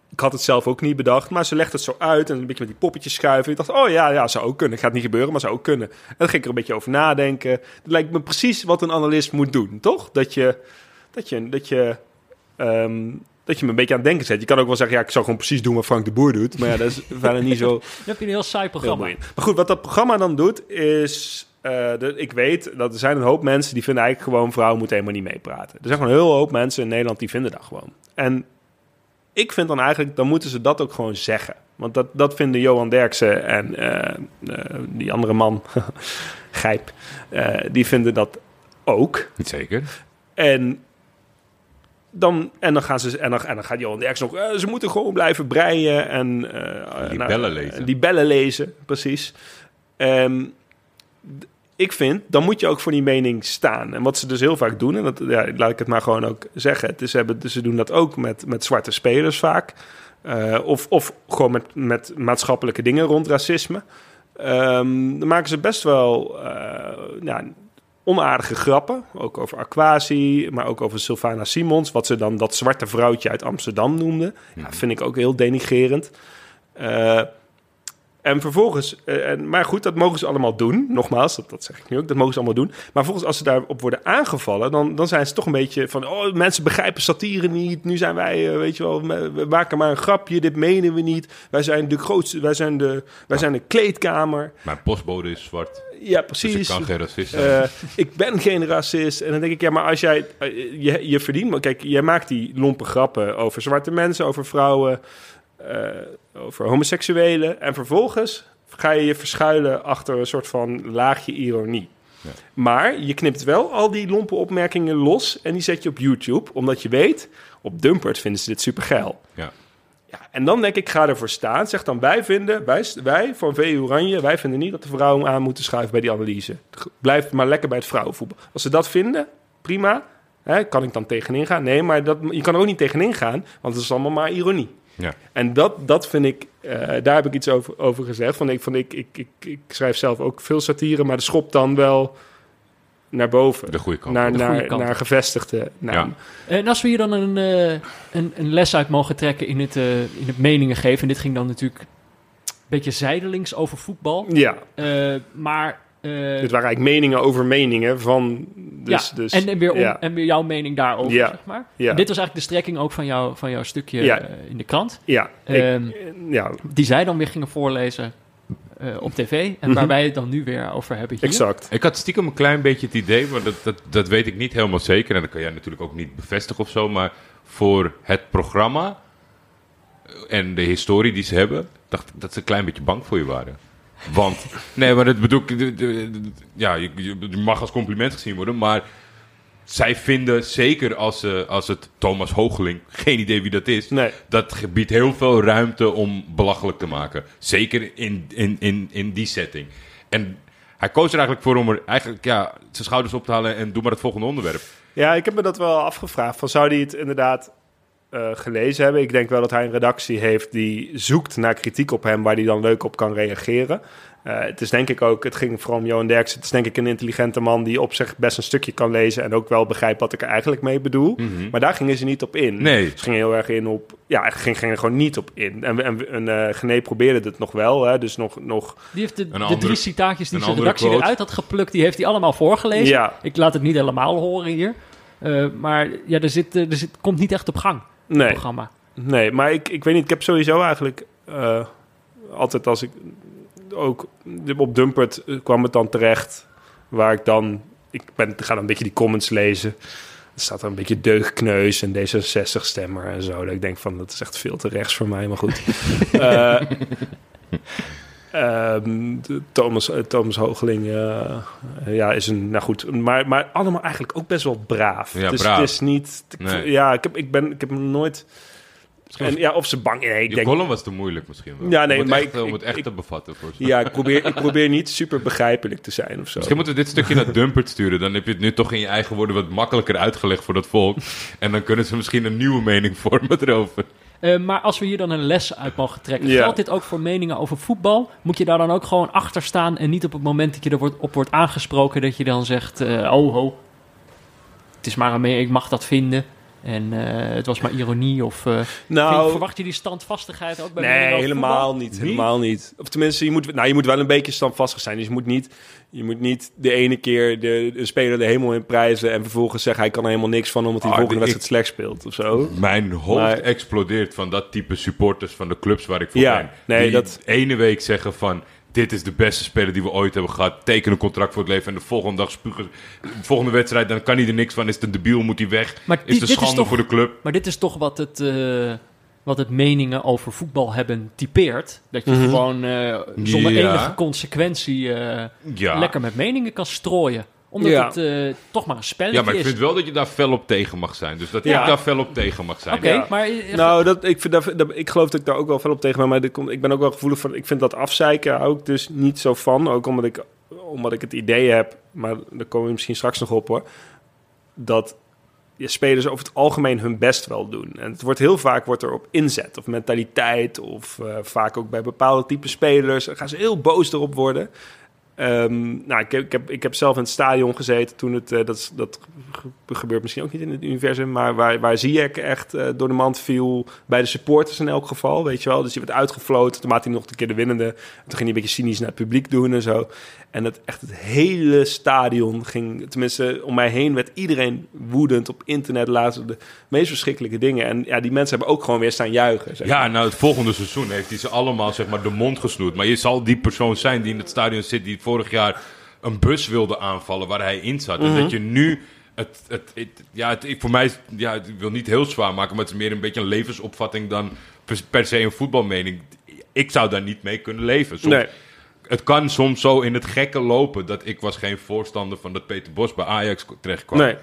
ik had het zelf ook niet bedacht. Maar ze legt het zo uit en een beetje met die poppetjes schuiven. Ik dacht, oh ja, ja, zou ook kunnen. Gaat niet gebeuren, maar zou ook kunnen. En dan ging ik er een beetje over nadenken. Het lijkt me precies wat een analist moet doen, toch? Dat je... Dat je, dat je ehm, dat je me een beetje aan het denken zet. Je kan ook wel zeggen, ja, ik zou gewoon precies doen wat Frank de Boer doet. Maar ja, dat is <laughs> verder niet zo Dan heb je een heel saai programma. Maar goed, wat dat programma dan doet, is... eh, de, ik weet dat er zijn een hoop mensen die vinden eigenlijk gewoon... vrouwen moeten helemaal niet meepraten. Er zijn gewoon een heel hoop mensen in Nederland die vinden dat gewoon. En ik vind dan eigenlijk, dan moeten ze dat ook gewoon zeggen. Want dat, dat vinden Johan Derksen en eh, eh, die andere man, <laughs> Gijp... eh, die vinden dat ook. Niet zeker. En dan, en dan, gaan ze, en dan, en dan gaat Johan Derks nog... eh, ze moeten gewoon blijven breien en... Die nou, bellen lezen. Die bellen lezen, precies. Ehm, ik vind, dan moet je ook voor die mening staan. En wat ze dus heel vaak doen, en dat, ja, laat ik het maar gewoon ook zeggen... Het is, hebben, dus ze doen dat ook met, met zwarte spelers vaak. Of, of gewoon met, met maatschappelijke dingen rond racisme. Ehm, dan maken ze best wel... ja, onaardige grappen. Ook over Aquasi, maar ook over Sylvana Simons. Wat ze dan dat zwarte vrouwtje uit Amsterdam noemde. Ja, vind ik ook heel denigerend. Eh, en vervolgens, eh, en, maar goed, dat mogen ze allemaal doen. Nogmaals, dat, dat zeg ik nu ook, dat mogen ze allemaal doen. Maar vervolgens, als ze daarop worden aangevallen, dan, dan zijn ze toch een beetje van: oh, mensen begrijpen satire niet. Nu zijn wij, eh, weet je wel, we maken maar een grapje. Dit menen we niet. Wij zijn de grootste, wij zijn de, wij zijn de kleedkamer. Mijn postbode is zwart, Ja, dus precies. ik kan geen racist zijn. Eh, ik ben geen racist. En dan denk ik, ja, maar als jij... je, je verdient... Maar kijk, jij maakt die lompe grappen over zwarte mensen, over vrouwen, over homoseksuelen. En vervolgens ga je je verschuilen achter een soort van laagje ironie. Ja. Maar je knipt wel al die lompe opmerkingen los en die zet je op YouTube. Omdat je weet, op Dumpert vinden ze dit super geil. ja. Ja, en dan denk ik, ga ervoor staan. Zeg dan, wij vinden, wij, wij van VU Oranje, wij vinden niet dat de vrouwen aan moeten schuiven bij die analyse. Blijf maar lekker bij het vrouwenvoetbal. Als ze dat vinden, prima. Hè, kan ik dan tegenin gaan? Nee, maar dat, je kan er ook niet tegenin gaan, want het is allemaal maar ironie. Ja. En dat, dat vind ik, eh, daar heb ik iets over, over gezegd. Van ik, van ik, ik, ik, ik schrijf zelf ook veel satire, maar de schop dan wel naar boven. De goede kant. Naar, De goede naar, kant. naar gevestigde namen. En als we hier dan een, eh, een, een les uit mogen trekken in het, eh, in het meningen geven. En dit ging dan natuurlijk een beetje zijdelings over voetbal. Ja, Eh, maar... eh, dit waren eigenlijk meningen over meningen van... Dus, ja, dus, en, en, weer om, ja. en weer jouw mening daarover, Ja. zeg maar. Ja. En dit was eigenlijk de strekking ook van, jou, van jouw stukje Ja. eh, in de krant. Ja, ik- Ehm, ja, die zij dan weer gingen voorlezen eh, op tv. En waar wij het dan nu weer over hebben hier. Mhm. exact. Ik had stiekem een klein beetje het idee, maar dat, dat, dat weet ik niet helemaal zeker. En dat kan jij natuurlijk ook niet bevestigen of zo. Maar voor het programma en de historie die ze hebben, dacht ik dat ze een klein beetje bang voor je waren. Want, nee, maar dat bedoel ik, ja, je, je je mag als compliment gezien worden, maar zij vinden, zeker als, ze als het Thomas Hoogeling, <laughs> geen idee wie dat is, Nee. dat gebied heel veel ruimte om belachelijk te maken. Zeker in, in, in, in die setting. En hij koos er eigenlijk voor om er eigenlijk ja, zijn schouders op te halen en doe maar het volgende onderwerp. Ja, ik heb me dat wel afgevraagd. Van, zou hij het inderdaad eh, gelezen hebben? Ik denk wel dat hij een redactie heeft die zoekt naar kritiek op hem... waar hij dan leuk op kan reageren. Eh, het is denk ik ook, het ging vooral om Johan Derksen... het is denk ik een intelligente man die op zich best een stukje kan lezen... en ook wel begrijpt wat ik er eigenlijk mee bedoel. Maar daar gingen ze niet op in. Nee. Ze gingen heel erg in op... Ja, ging, gingen er gewoon niet op in. En, en, en eh, Gené probeerde het nog wel, hè, dus nog... nog Die heeft de, de andere- drie citaatjes die zijn redactie quote. eruit had geplukt, die heeft hij allemaal voorgelezen. Ja. Ik laat het niet helemaal horen hier. Eh, maar ja, er, zit, er zit, komt niet echt op gang, nee. programma. Nee, maar ik, ik weet niet. Ik heb sowieso eigenlijk eh, altijd als ik ook op Dumpert eh, kwam het dan terecht, waar ik dan ik ben ga dan een beetje die comments lezen. Er staat er een beetje deugkneus en D66 stemmer en zo. Dat ik denk van dat is echt veel te rechts voor mij, maar goed. <laughs> Eh, ehm, Thomas, eh, Thomas Hoogeling eh, ja, is een, nou goed, maar, maar allemaal eigenlijk ook best wel braaf. Ja, dus braaf. het is niet, ik- Nee. ja, ik heb, ik ben, ik heb hem nooit, en ja, of ze bang, nee, ik denk, column was te moeilijk misschien wel. Ja, nee, om maar echt, ik- om het echt ik- te bevatten. Voor ja, ik probeer, ik probeer niet super begrijpelijk te zijn of zo. Misschien moeten we dit stukje naar Dumpert sturen. Dan heb je het nu toch in je eigen woorden wat makkelijker uitgelegd voor dat volk. En dan kunnen ze misschien een nieuwe mening vormen erover. Eh, maar als we hier dan een les uit mogen trekken, geldt dit ook voor meningen over voetbal? Moet je daar dan ook gewoon achter staan en niet op het moment dat je er wordt, op wordt aangesproken, dat je dan zegt, eh, oh ho, het is maar een ik mag dat vinden. En eh, het was maar ironie of... eh, nou, verwacht je die standvastigheid ook bij Nee, helemaal voetbal? niet. Helemaal niet. Of tenminste, je moet, nou, je moet wel een beetje standvastig zijn. Dus je moet niet, je moet niet de ene keer de, de speler de hemel in prijzen... en vervolgens zeggen hij kan er helemaal niks van... omdat hij Ah, de volgende ik- wedstrijd slecht speelt of zo. Mijn hoofd Maar- explodeert van dat type supporters van de clubs waar ik voor Ja, ben. nee, die dat- de ene week zeggen van... Dit is de beste speler die we ooit hebben gehad. Teken een contract voor het leven. En de volgende dag spugen. De volgende wedstrijd, dan kan hij er niks van. Is het een debiel, moet hij weg. Maar is is schande toch- voor de club. Maar dit is toch wat het, eh, wat het meningen over voetbal hebben typeert. Dat je gewoon eh, zonder Ja. enige consequentie eh, Ja. lekker met meningen kan strooien. Omdat Ja. het eh, toch maar een spelletje Ja, maar ik is. vind wel dat je daar fel op tegen mag zijn. Dus dat Ja. ik daar fel op tegen mag zijn. Oké, Ja. maar eh, Nou, dat, ik, vind dat, dat- ik geloof dat ik daar ook wel veel op tegen ben. Maar dit komt- ik ben ook wel gevoelig van... Ik vind dat afzeiken ik dus niet zo van. Ook omdat ik, omdat ik het idee heb... Maar daar komen we misschien straks nog op hoor. Dat je spelers over het algemeen hun best wel doen. En het wordt heel vaak wordt er op inzet. Of mentaliteit. Of eh, vaak ook bij bepaalde type spelers. Dan gaan ze heel boos erop worden. Ehm, nou, ik heb, ik, heb, ik heb zelf in het stadion gezeten toen het... eh, dat, dat ge- gebeurt misschien ook niet in het universum... maar waar, waar Ziyech echt eh, door de mand viel... bij de supporters in elk geval, weet je wel. Dus die werd uitgefloten. Toen maakte hij nog een keer de winnende. En toen ging hij een beetje cynisch naar het publiek doen en zo. En het, echt het hele stadion ging... tenminste, om mij heen werd iedereen woedend op internet... lazen de meest verschrikkelijke dingen. En ja, die mensen hebben ook gewoon weer staan juichen. zeg Ja, nou, het volgende seizoen heeft hij ze allemaal zeg maar, de mond gesnoerd. Maar je zal die persoon zijn die in het stadion zit... die vorig jaar een bus wilde aanvallen waar hij in zat. En dat je nu... Het, het, het- ja, het, voor mij, ja, ik wil niet heel zwaar maken... maar het is meer een beetje een levensopvatting dan per, per se een voetbalmening. Ik zou daar niet mee kunnen leven. Soms, Nee. Het kan soms zo in het gekke lopen... dat ik was geen voorstander van dat Peter Bos bij Ajax terecht kwam. Nee.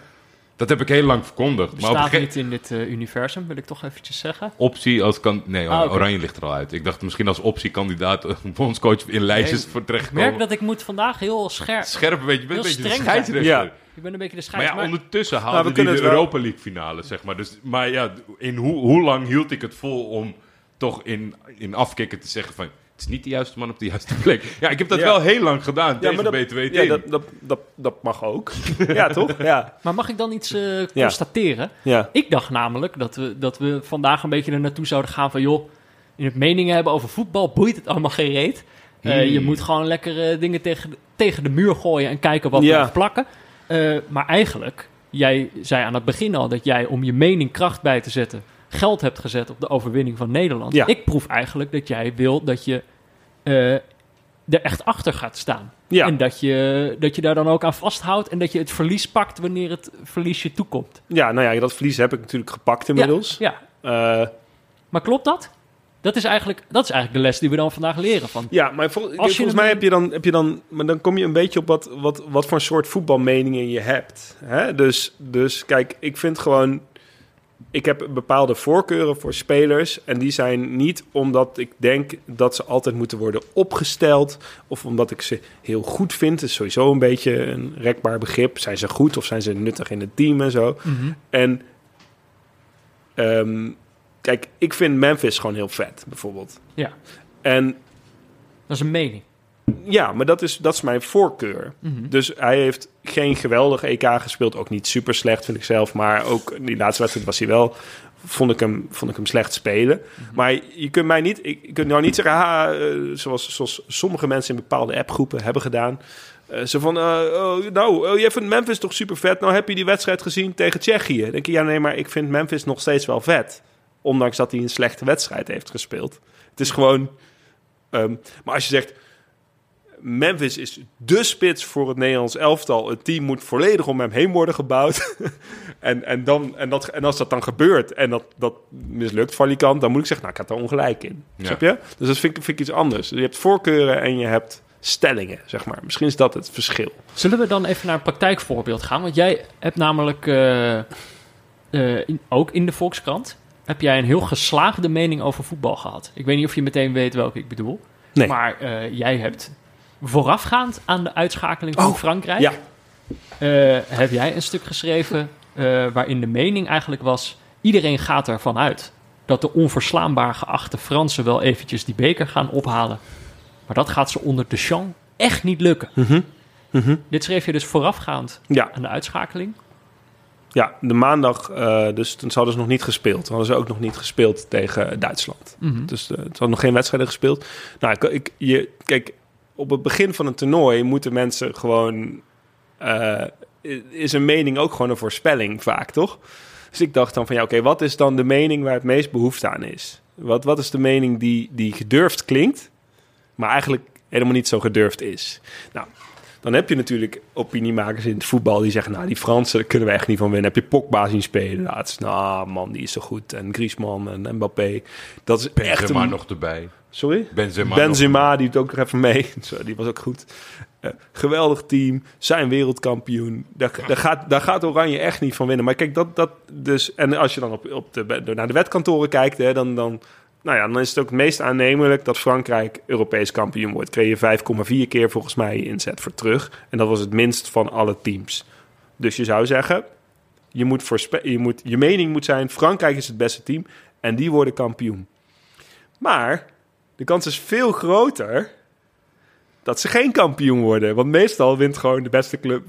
Dat heb ik heel lang verkondigd. Maar op Bestaat ge- niet in dit eh, universum, wil ik toch eventjes zeggen. optie als kan. Nee, Ah. Oranje ligt er al uit. Ik dacht misschien als optiekandidaat eh, <laughs> bondscoach in lijstjes Nee, voor Ik terecht merk dat ik moet vandaag heel scherp... Scherp een beetje, je bent een Heel beetje de scheidsrechter. Ja. Ik ben een beetje de Maar ja, ondertussen Nou, haalde we de wel- Europa League finale, zeg maar. Dus, maar ja, in hoe, hoe lang hield ik het vol om toch in, in afkikken te zeggen van... Het is niet de juiste man op de juiste plek. <laughs> Ja, ik heb dat Ja. wel heel lang gedaan Ja, tegen maar dat, BTW ja, dat, dat, dat, dat mag ook. <laughs> ja, toch? Ja. Maar mag ik dan iets eh, constateren? ja. Ik dacht namelijk dat we, dat we vandaag een beetje er naartoe zouden gaan van... joh, in het meningen hebben over voetbal boeit het allemaal geen reet. Eh, Hmm. Je moet gewoon lekker eh, dingen tegen, de- tegen de muur gooien en kijken wat Ja. er plakken. Eh, maar eigenlijk, jij zei aan het begin al dat jij om je mening kracht bij te zetten... geld hebt gezet op de overwinning van Nederland. Ja. Ik proef eigenlijk dat jij wil dat je eh, er echt achter gaat staan. Ja. En dat je, dat je daar dan ook aan vasthoudt en dat je het verlies pakt wanneer het verlies je toekomt. ja, nou ja, dat verlies heb ik natuurlijk gepakt inmiddels. Ja, Ja, maar klopt dat? Dat is, eigenlijk, dat is eigenlijk de les die we dan vandaag leren. Van, ja maar vol- Als volgens mij heb je, dan, heb je dan... Maar dan kom je een beetje op wat, wat, wat voor soort voetbalmeningen je hebt. Hè? Dus, dus kijk, ik vind gewoon... Ik heb bepaalde voorkeuren voor spelers. En die zijn niet omdat ik denk dat ze altijd moeten worden opgesteld. Of omdat ik ze heel goed vind. Dat is sowieso een beetje een rekbaar begrip. Zijn ze goed of zijn ze nuttig in het team en zo. En ehm, kijk, ik vind Memphis gewoon heel vet, bijvoorbeeld. Ja, En dat is een mening. ja, maar dat is, dat is mijn voorkeur. Dus hij heeft geen geweldig EK gespeeld. Ook niet super slecht, vind ik zelf. Maar ook in die laatste wedstrijd was hij wel... Vond ik hem, vond ik hem slecht spelen. Maar je kunt mij niet... Ik, je kunt nou niet zeggen... Ha, eh, zoals, zoals sommige mensen in bepaalde appgroepen hebben gedaan. Eh, zo van... eh, oh, nou, oh, jij vindt Memphis toch super vet? Nou heb je die wedstrijd gezien tegen Tsjechië. Dan denk je, ja nee, maar ik vind Memphis nog steeds wel vet. Ondanks dat hij een slechte wedstrijd heeft gespeeld. Het is gewoon... ehm, maar als je zegt... Memphis is de spits voor het Nederlands elftal. Het team moet volledig om hem heen worden gebouwd. <laughs> en, en, dan, en, dat, en als dat dan gebeurt en dat, dat mislukt van die kant, dan moet ik zeggen, nou, ik had er ongelijk in. Ja. Snap je? Dus dat vind ik, vind ik iets anders. Je hebt voorkeuren en je hebt stellingen, zeg maar. Misschien is dat het verschil. Zullen we dan even naar een praktijkvoorbeeld gaan? Want jij hebt namelijk eh, eh, in- ook in de Volkskrant... heb jij een heel geslaagde mening over voetbal gehad. Ik weet niet of je meteen weet welke ik bedoel. Nee. Maar eh, jij hebt voorafgaand aan de uitschakeling van Oh, Frankrijk... Ja, eh, heb jij een stuk geschreven eh, waarin de mening eigenlijk was... iedereen gaat ervan uit dat de onverslaanbaar geachte Fransen wel eventjes die beker gaan ophalen. Maar dat gaat ze onder de Champ echt niet lukken. Dit schreef je dus voorafgaand ja, aan de uitschakeling. ja, de maandag, eh, dus toen hadden ze nog niet gespeeld. Toen hadden ze ook nog niet gespeeld tegen Duitsland. Dus eh, ze hadden nog geen wedstrijden gespeeld. Nou, ik, ik, je, kijk, op het begin van een toernooi moeten mensen gewoon... eh, is een mening ook gewoon een voorspelling vaak, toch? Dus ik dacht dan van, ja, oké, wat is dan de mening waar het meest behoefte aan is? Wat, wat is de mening die, die gedurfd klinkt, maar eigenlijk helemaal niet zo gedurfd is? Nou, dan heb je natuurlijk opiniemakers in het voetbal die zeggen... nou, die Fransen daar kunnen we echt niet van winnen. Heb je Pogba zien spelen laatst? Nou, man, die is zo goed. En Griezmann en Mbappé. Dat is echt een... nog erbij. Sorry? Benzema, Benzema, die doet ook nog even mee. <laughs> Zo, die was ook goed. Eh, geweldig team, zijn wereldkampioen. Daar, daar, gaat, daar gaat Oranje echt niet van winnen. Maar kijk, dat, dat dus... En als je dan op, op de, naar de wetkantoren kijkt, hè, dan... dan nou ja, dan is het ook het meest aannemelijk dat Frankrijk Europees kampioen wordt. Kreeg je 5,4 keer volgens mij inzet voor terug. En dat was het minst van alle teams. Dus je zou zeggen, je, moet je, moet, je mening moet zijn... Frankrijk is het beste team en die worden kampioen. Maar de kans is veel groter dat ze geen kampioen worden. Want meestal wint gewoon de beste club,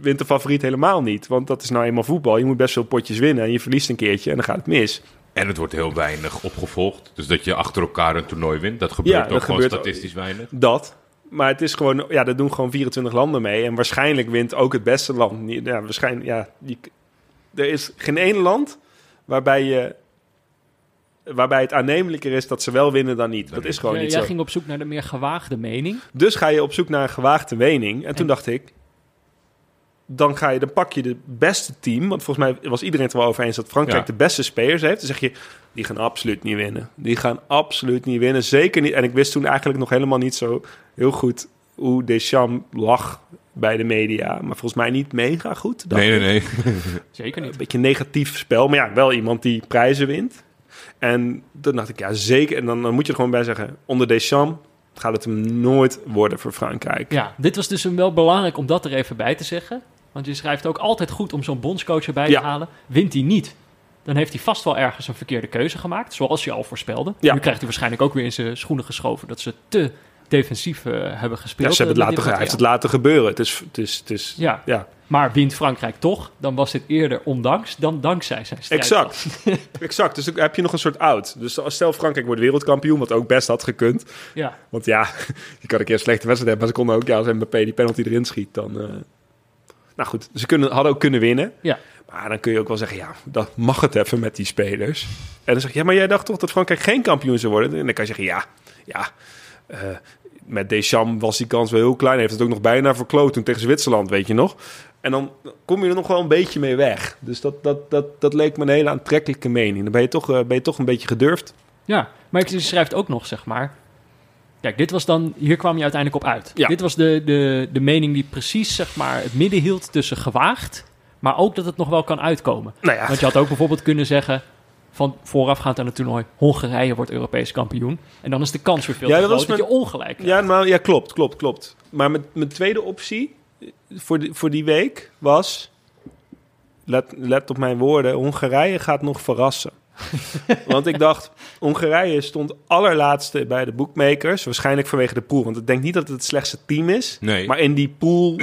wint de favoriet helemaal niet. Want dat is nou eenmaal voetbal. Je moet best veel potjes winnen en je verliest een keertje en dan gaat het mis. En het wordt heel weinig opgevolgd. Dus dat je achter elkaar een toernooi wint. Dat gebeurt Ja, ook dat gewoon gebeurt statistisch weinig. Dat. Maar het is gewoon, ja, dat doen gewoon 24 landen mee. En waarschijnlijk wint ook het beste land. niet. Ja, waarschijnlijk, ja. Die, er is geen één land waarbij je. Waarbij het aannemelijker is dat ze wel winnen dan niet. Dat is gewoon Jij- niet jij zo. ging op zoek naar de meer gewaagde mening. Dus ga je op zoek naar een gewaagde wening. En toen dacht ik, dan, ga je, dan pak je de beste team. Want volgens mij was iedereen het er wel over eens dat Frankrijk Ja. de beste spelers heeft. Dan zeg je, die gaan absoluut niet winnen. Die gaan absoluut niet winnen. Zeker niet. En ik wist toen eigenlijk nog helemaal niet zo heel goed hoe Deschamps lag bij de media. Maar volgens mij niet mega goed. dacht Nee, ik. nee, nee. <laughs> Zeker niet. Een beetje een negatief spel. Maar ja, wel iemand die prijzen wint. En toen dacht ik, ja zeker. En dan, dan moet je er gewoon bij zeggen, onder Deschamps gaat het hem nooit worden voor Frankrijk. Ja, dit was dus wel belangrijk om dat er even bij te zeggen. Want je schrijft ook altijd goed om zo'n bondscoach erbij Ja. te halen. Wint hij niet, dan heeft hij vast wel ergens een verkeerde keuze gemaakt. Zoals je al voorspelde. Ja. Nu krijgt hij waarschijnlijk ook weer in zijn schoenen geschoven... dat ze te defensief eh, hebben gespeeld. Ja, ze hebben eh, het laten, hij heeft het laten gebeuren. Het is, het is, het is, Ja, ja. maar wint Frankrijk toch, dan was dit eerder ondanks dan dankzij zijn strijd. Exact. <laughs> exact. Dus dan heb je nog een soort oud. Dus stel Frankrijk wordt wereldkampioen, wat ook best had gekund. Ja, Want ja, <laughs> je kan een keer een slechte wedstrijd hebben, maar ze konden ook, ja, als Mbappé die penalty erin schiet, dan... eh, Nou goed, ze kunnen, hadden ook kunnen winnen. ja. Maar dan kun je ook wel zeggen, ja, dat mag het even met die spelers. En dan zeg je, ja, maar jij dacht toch dat Frankrijk geen kampioen zou worden? En dan kan je zeggen, ja, ja, eh, met Deschamps was die kans wel heel klein. Hij heeft het ook nog bijna verkloot toen tegen Zwitserland, weet je nog? En dan kom je er nog wel een beetje mee weg. Dus dat, dat, dat, dat leek me een hele aantrekkelijke mening. Dan ben je toch, eh, ben je toch een beetje gedurfd. Ja, maar je schrijft ook nog, zeg maar... Kijk, dit was dan... Hier kwam je uiteindelijk op uit. Ja. Dit was de, de, de mening die precies, zeg maar, het midden hield tussen gewaagd... maar ook dat het nog wel kan uitkomen. Nou ja, Want je had ook bijvoorbeeld kunnen zeggen... van voorafgaand aan het toernooi... Hongarije wordt Europees kampioen. En dan is de kans weer veel Ja, te dat groot was dat je ongelijk hebt. Ja, maar, ja klopt, klopt, klopt. Maar mijn, mijn tweede optie eh, voor die, voor die week was... Let, let op mijn woorden, Hongarije gaat nog verrassen. <laughs> Want ik dacht, Hongarije stond allerlaatste bij de bookmakers. Waarschijnlijk vanwege de pool. Want ik denk niet dat het het slechtste team is. Nee. Maar in die pool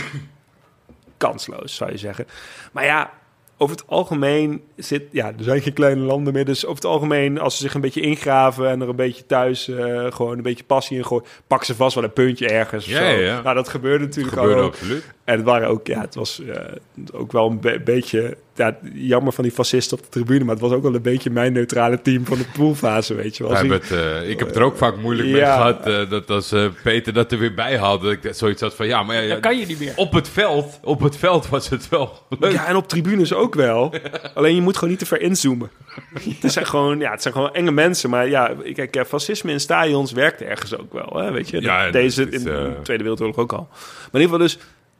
<coughs> kansloos, zou je zeggen. Maar ja, over het algemeen zit... Ja, er zijn geen kleine landen meer. Dus over het algemeen, als ze zich een beetje ingraven... en er een beetje thuis eh, gewoon een beetje passie in gooien... pakken ze vast wel een puntje ergens. of Ja, zo. ja, ja. Nou, dat gebeurde natuurlijk gebeurde al. absoluut. En het waren ook, ja, het was eh, ook wel een be- beetje... Ja, jammer van die fascisten op de tribune... maar het was ook wel een beetje mijn neutrale team van de poolfase, weet je wel. Het, eh, ik heb het er ook vaak moeilijk mee Ja. gehad. eh, dat als Peter dat er weer bij haalde, dat ik zoiets had van ja, maar ja, kan je niet meer. op het veld, op het veld was het wel leuk. Ja, en op tribunes ook wel. Alleen je moet gewoon niet te ver inzoomen. <laughs> Het zijn gewoon, ja, het zijn gewoon enge mensen. Maar ja, kijk, fascisme in stadions werkt ergens ook wel. Hè, weet je? Ja, Deze in de Tweede Wereldoorlog ook al. Maar in ieder geval dus,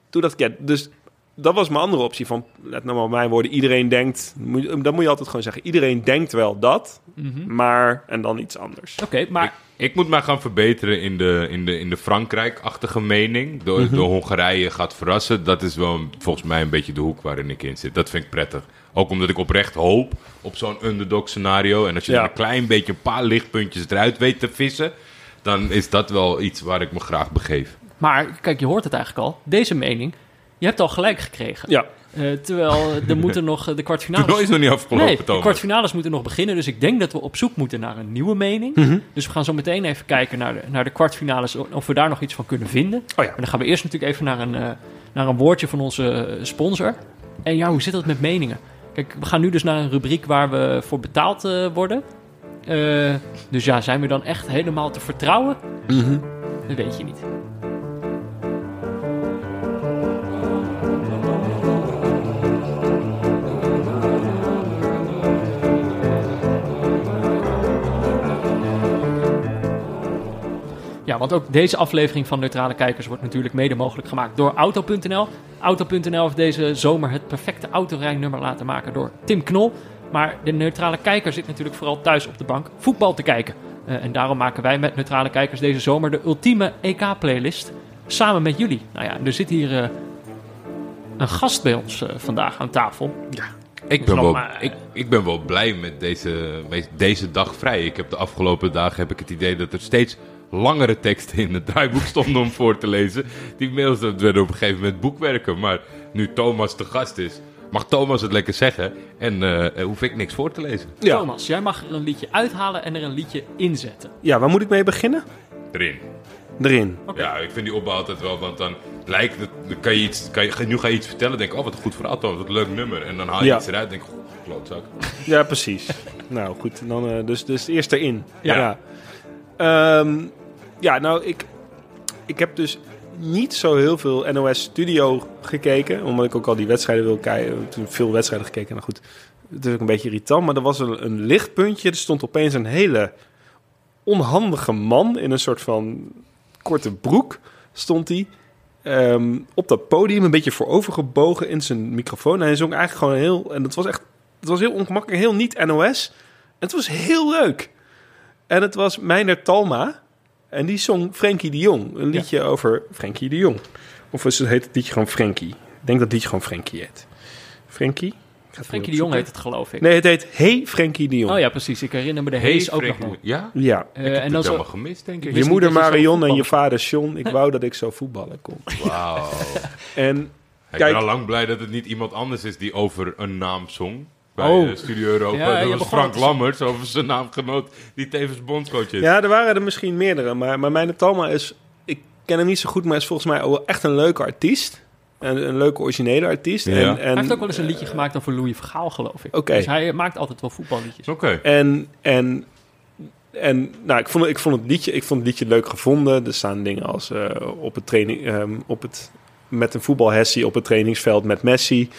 toen dat, ja, dus dat was mijn andere optie. Van, let nou maar op mijn woorden, iedereen denkt, moet, dan moet je altijd gewoon zeggen, iedereen denkt wel dat, Mhm. maar, en dan iets anders. Oké, maar Ik moet mij gaan verbeteren in de, in de, in de Frankrijk-achtige mening. Door, Mhm. door Hongarije gaat verrassen. Dat is wel volgens mij een beetje de hoek waarin ik in zit. Dat vind ik prettig. Ook omdat ik oprecht hoop op zo'n underdog scenario. En als je Ja. een klein beetje een paar lichtpuntjes eruit weet te vissen... dan is dat wel iets waar ik me graag begeef. Maar kijk, je hoort het eigenlijk al. Deze mening, je hebt al gelijk gekregen. Ja, Eh, terwijl er <laughs> moeten nog eh, de kwartfinales... Het is nog niet afgelopen, Nee, de kwartfinales moeten nog beginnen. Dus ik denk dat we op zoek moeten naar een nieuwe mening. Mhm. Dus we gaan zo meteen even kijken naar de, naar de kwartfinales... of we daar nog iets van kunnen vinden. Oh ja. Maar dan gaan we eerst natuurlijk even naar een, eh, naar een woordje van onze sponsor. En ja, hoe zit dat met meningen? Kijk, we gaan nu dus naar een rubriek waar we voor betaald worden. Dus ja, zijn we dan echt helemaal te vertrouwen? Mhm. Dat weet je niet. Want ook deze aflevering van Neutrale Kijkers wordt natuurlijk mede mogelijk gemaakt door Auto.nl. Auto.nl heeft deze zomer het perfecte autorijnummer laten maken door Tim Knol. Maar de Neutrale Kijker zit natuurlijk vooral thuis op de bank voetbal te kijken. Eh, en daarom maken wij met Neutrale Kijkers deze zomer de ultieme EK-playlist. Samen met jullie. Nou ja, er zit hier eh, een gast bij ons eh, vandaag aan tafel. Ik ben, wel, maar- ik, ik ben wel blij met deze, met deze dag vrij. Ik heb de afgelopen dagen heb ik het idee dat er steeds langere teksten in het draaiboek stonden om voor te lezen. Die mails dat werden op een gegeven moment boekwerken. Maar nu Thomas de gast is, mag Thomas het lekker zeggen. En eh, hoef ik niks voor te lezen. Ja. Thomas, jij mag er een liedje uithalen en er een liedje inzetten. ja, waar moet ik mee beginnen? Erin. Erin. Ja, ik vind die opbouw altijd wel, want dan lijkt het, dan kan je iets, kan je, nu ga je iets vertellen, denk ik, oh wat een goed verhaal Thomas, wat een leuk nummer. En dan haal je Ja. iets eruit, denk ik, goh, klootzak. Ja, precies. <laughs> nou goed, dan, eh, dus, dus eerst erin. Ja. Ja, Ehm, ja nou, ik, ik heb dus niet zo heel veel NOS Studio gekeken. Omdat ik ook al die wedstrijden wil kijken. Toen veel wedstrijden gekeken. Nou goed, het is ook een beetje irritant. Maar er was een, een lichtpuntje. Er stond opeens een hele onhandige man in een soort van korte broek. Stond hij. ehm, op dat podium een beetje voorovergebogen in zijn microfoon. En hij zong eigenlijk gewoon heel... En het was echt... Het was heel ongemakkelijk, heel niet NOS. Het was heel leuk. En het was Meiner Talma. En die zong Frenkie de Jong. Een liedje over Frenkie de Jong. Of is het, heet het liedje gewoon Frenkie? Ik denk dat het liedje gewoon Frenkie heet. Frenkie? Ik Frenkie de Jong heet het, geloof ik. Nee, het heet Hey Frenkie de Jong. Oh ja, precies. Ik herinner me de Hey, Hees ook Frank, nog wel. Ja? Ja. Eh, ik heb en het dan zo, helemaal gemist, denk ik. Je moeder zo Marion en je vader John. Ik wou dat ik zo voetballen kon. <laughs> Wauw. En Ik Kijk. ben al lang blij dat het niet iemand anders is die over een naam zong. Bij Oh. eh, Studio Europa. Ja, dat was Frank het- Lammers over zijn naamgenoot die tevens bondscoach is. ja, er waren er misschien meerdere. Maar, maar mijn Talma is... Ik ken hem niet zo goed, maar is volgens mij ook wel echt een leuke artiest. Een, een leuke originele artiest. Ja. En, en, Hij heeft ook wel eens een liedje gemaakt over Louis Vergaal, geloof ik. Oké. Dus hij maakt altijd wel voetballiedjes. Oké. En, en, en nou, ik, vond, ik, vond het liedje, ik vond het liedje leuk gevonden. Er staan dingen als eh, op het training, ehm, op het, met een voetbalhessie op het trainingsveld met Messi.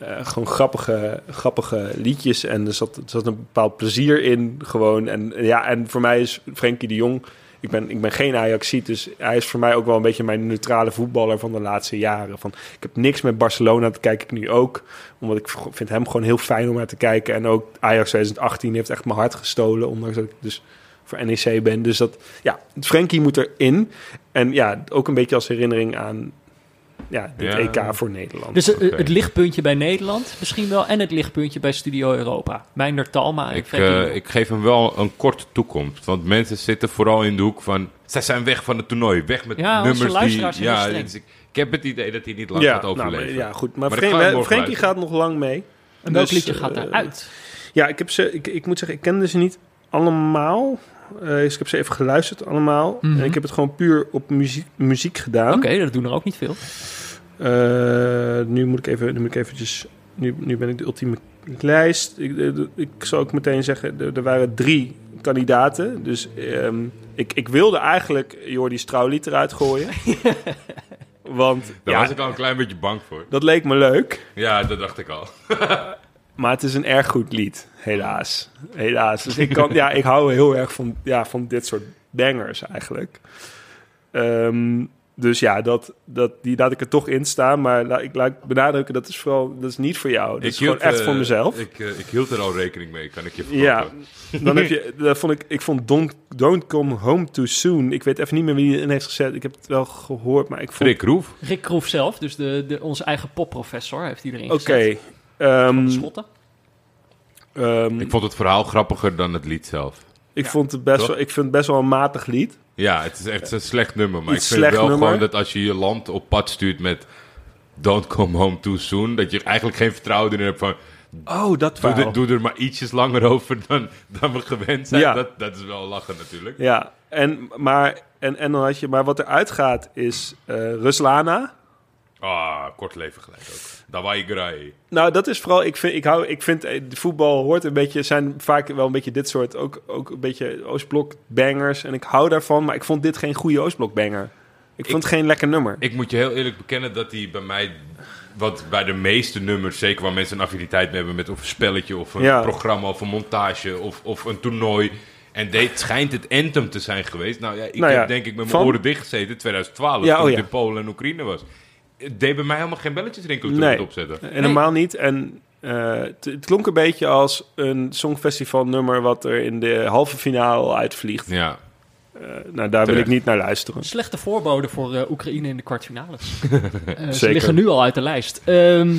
Eh, gewoon grappige, grappige liedjes. En er zat, zat een bepaald plezier in. Gewoon. En, ja, en voor mij is Frenkie de Jong. Ik ben, ik ben geen Ajaxiet, dus hij is voor mij ook wel een beetje mijn neutrale voetballer van de laatste jaren. Van, ik heb niks met Barcelona, dat kijk ik nu ook. Omdat ik vind hem gewoon heel fijn om naar te kijken. En ook Ajax 2018 heeft echt mijn hart gestolen, ondanks dat ik dus voor NEC ben. Dus dat, ja, Frenkie moet erin. En ja, ook een beetje als herinnering aan ja, dit Ja. EK voor Nederland. Dus eh, het lichtpuntje bij Nederland misschien wel. En het lichtpuntje bij Studio Europa. Meijner Talma Ik, eh, ik geef hem wel een korte toekomst. Want mensen zitten vooral in de hoek van... Zij zijn weg van het toernooi. Weg met Ja, nummers die... Ja, dus ik, ik heb het idee dat hij niet lang ja, gaat nou, overleven. maar- ja, goed. Maar, morgen Frenkie luisteren. gaat nog lang mee. En welk dus, liedje gaat eh, eruit? Ja, ik, heb ze, ik, ik moet zeggen, ik kende ze niet allemaal. Eh, dus ik heb ze even geluisterd allemaal. Mhm. En ik heb het gewoon puur op muziek, muziek gedaan. Oké, dat doen er ook niet veel. Eh, nu moet ik even, nu moet ik eventjes... Nu, nu ben ik de ultieme lijst. Ik, ik zal ook meteen zeggen, er, er waren drie kandidaten. Dus ehm, ik, ik wilde eigenlijk Jordi Strouwlied eruit gooien. <laughs> Want Daar ja, was ik al een klein beetje bang voor. dat leek me leuk. Ja, dat dacht ik al. <laughs> Maar het is een erg goed lied, helaas. Helaas. Dus ik, kan, ja, ik hou heel erg van, ja, van dit soort bangers eigenlijk. Ehm, dus ja, dat, dat, die laat ik er toch in staan. Maar la- ik laat benadrukken, dat is vooral dat is niet voor jou. Dat is gewoon echt eh, voor mezelf. Ik, eh, ik hield er al rekening mee, kan ik je ja, verklappen. dan heb <laughs> je, dat vond ik, ik vond Don't, Don't Come Home Too Soon. Ik weet even niet meer wie die in heeft gezet. Ik heb het wel gehoord, maar ik vond... Rick Roef. Rick Kroef zelf, dus de, de, onze eigen popprofessor, heeft erin Oké. gezet. Ehm, Schotten. ehm, Ik vond het verhaal grappiger dan het lied zelf. ik, Ja. vond het best wel, ik vind het best wel een matig lied. Ja, het is echt een slecht nummer. Maar Iets ik vind wel nummer. gewoon dat als je je land op pad stuurt met Don't Come Home Too Soon, dat je eigenlijk geen vertrouwen erin hebt van Oh, dat doe, verhaal. er, doe er maar ietsjes langer <laughs> over dan, dan we gewend zijn. Ja. Dat, dat is wel lachen natuurlijk. Ja, en, maar, en, en dan had je, maar wat eruit gaat is eh, Ruslana. Ah, kort leven gelijk ook. Dawai Grai. Nou, dat is vooral, ik vind, ik hou, ik vind eh, de voetbal hoort een beetje, zijn vaak wel een beetje dit soort, ook, ook een beetje Oostblok bangers. En ik hou daarvan, maar ik vond dit geen goede Oostblok banger. Ik vond het geen lekker nummer. Ik moet je heel eerlijk bekennen dat hij bij mij, wat bij de meeste nummers, zeker waar mensen een affiniteit mee hebben met of een spelletje of een Ja. programma of een montage of, of een toernooi. En dit schijnt het anthem te zijn geweest. Nou ja, ik Nou ja, heb denk ik met mijn van- oren dichtgezeten in 2012, Ja, toen oh ja. in Polen en Oekraïne was. Het deed bij mij helemaal geen belletjes rinkelen toen Nee. ik het opzette. En helemaal niet. En eh, het, het klonk een beetje als een songfestival nummer wat er in de halve finale al uitvliegt. Ja, Eh, nou, daar wil ik niet naar luisteren. Slechte voorbode voor eh, Oekraïne in de kwartfinales. <laughs> Ze Zeker. liggen nu al uit de lijst. Ehm,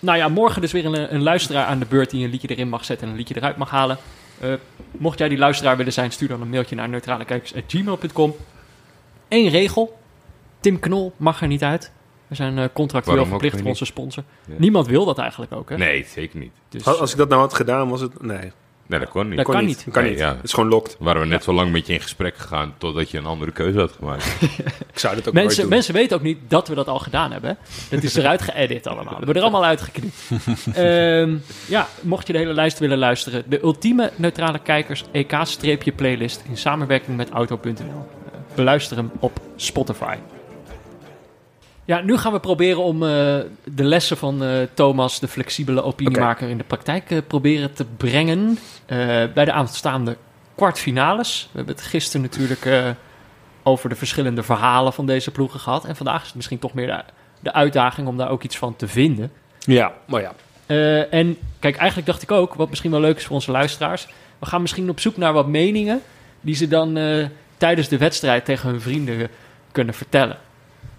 nou ja, morgen dus weer een, een luisteraar aan de beurt die een liedje erin mag zetten en een liedje eruit mag halen. Eh, mocht jij die luisteraar willen zijn, stuur dan een mailtje naar neutralekijkers.gmail.com. Eén regel. Tim Knol mag er niet uit. We zijn eh, contractueel verplicht voor onze sponsor. Ja. Niemand wil dat eigenlijk ook, hè? Nee, zeker niet. Dus, Als ik dat nou had gedaan, was het... Nee, Nee, dat kon niet. Dat kan niet. Kan Nee, niet. ja. Het is gewoon locked. Waren we net zo lang met je in gesprek gegaan totdat je een andere keuze had gemaakt. <laughs> Ik zou dit ook nooit Mensen, doen. mensen weten ook niet dat we dat al gedaan hebben. Dat is eruit geëdit allemaal. We hebben er allemaal uitgeknipt. <laughs> Ehm, ja, mocht je de hele lijst willen luisteren. De ultieme neutrale kijkers EK-playlist in samenwerking met Auto.nl. Beluister hem op Spotify. Ja, nu gaan we proberen om eh, de lessen van eh, Thomas, de flexibele opiniemaker, in de praktijk eh, proberen te brengen. Bij de aanstaande kwartfinales. We hebben het gisteren natuurlijk over de verschillende verhalen van deze ploegen gehad. En vandaag is het misschien toch meer de, de uitdaging om daar ook iets van te vinden. Ja, maar ja. En kijk, eigenlijk dacht ik ook, wat misschien wel leuk is voor onze luisteraars. We gaan misschien op zoek naar wat meningen die ze dan tijdens de wedstrijd tegen hun vrienden kunnen vertellen.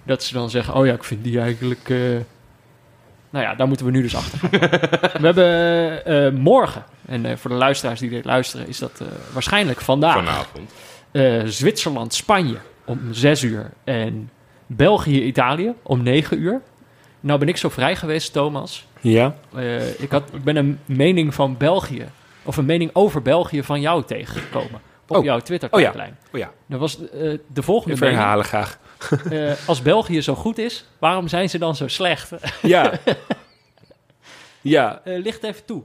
Dat ze dan zeggen, oh ja, ik vind die eigenlijk... eh, Nou ja, daar moeten we nu dus achter gaan. <laughs> we hebben eh, morgen, en eh, voor de luisteraars die dit luisteren, is dat eh, waarschijnlijk vandaag. Vanavond. Eh, Zwitserland-Spanje om 6 uur. En België-Italië om 9 uur. Nou ben ik zo vrij geweest, Thomas. Ja? Eh, ik, had, ik ben een mening van België, of een mening over België van jou tegengekomen. Op Oh. jouw Twitter-tijdlijn. Oh ja. Dat was eh, de volgende mening. herhalen graag. <laughs> Eh, als België zo goed is, waarom zijn ze dan zo slecht? Ja. <laughs> ja, Eh, licht even toe.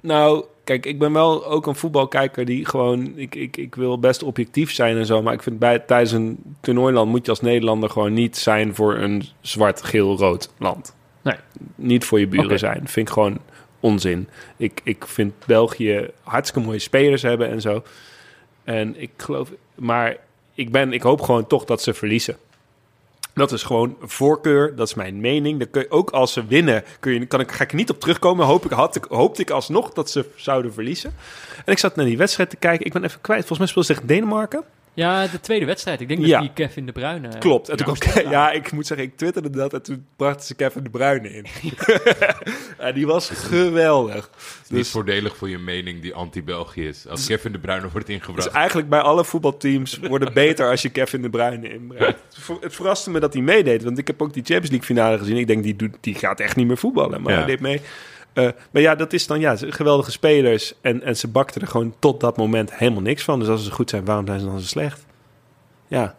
nou, kijk, ik ben wel ook een voetbalkijker die gewoon... Ik, ik, ik wil best objectief zijn en zo, maar ik vind bij, tijdens een toernooiland moet je als Nederlander gewoon niet zijn voor een zwart, geel, rood land. Nee. Niet voor je buren zijn. Vind ik gewoon onzin. Ik, ik vind België hartstikke mooie spelers hebben en zo. En ik geloof... Maar ik, ben, ik hoop gewoon toch dat ze verliezen. Dat is gewoon voorkeur, dat is mijn mening. Dan kun je, ook als ze winnen, kun je, kan ik, ga ik niet op terugkomen. Hoop ik, had ik, hoopte ik alsnog dat ze zouden verliezen. En ik zat naar die wedstrijd te kijken. Ik ben even kwijt. Volgens mij speelde ze tegen Denemarken. Ja, de tweede wedstrijd. Ik denk Ja. dat die Kevin de Bruyne... eh, Klopt. En toen kwam, <laughs> ja, ik moet zeggen, ik twitterde dat en toen brachten ze Kevin de Bruyne in. <laughs> <laughs> en die was geweldig. Het is niet voordelig voor je mening die anti-België is. Als Kevin de Bruyne wordt Dus ingebracht. eigenlijk bij alle voetbalteams worden beter als je Kevin de Bruyne inbrengt. Het verraste me dat hij meedeed, want ik heb ook die Champions League finale gezien. Ik denk, die, doet, die gaat echt niet meer voetballen, maar Ja. hij deed mee. Eh, maar ja, dat is dan ja, geweldige spelers. En, en ze bakten er gewoon tot dat moment helemaal niks van. Dus als ze goed zijn, waarom zijn ze dan zo slecht? Ja,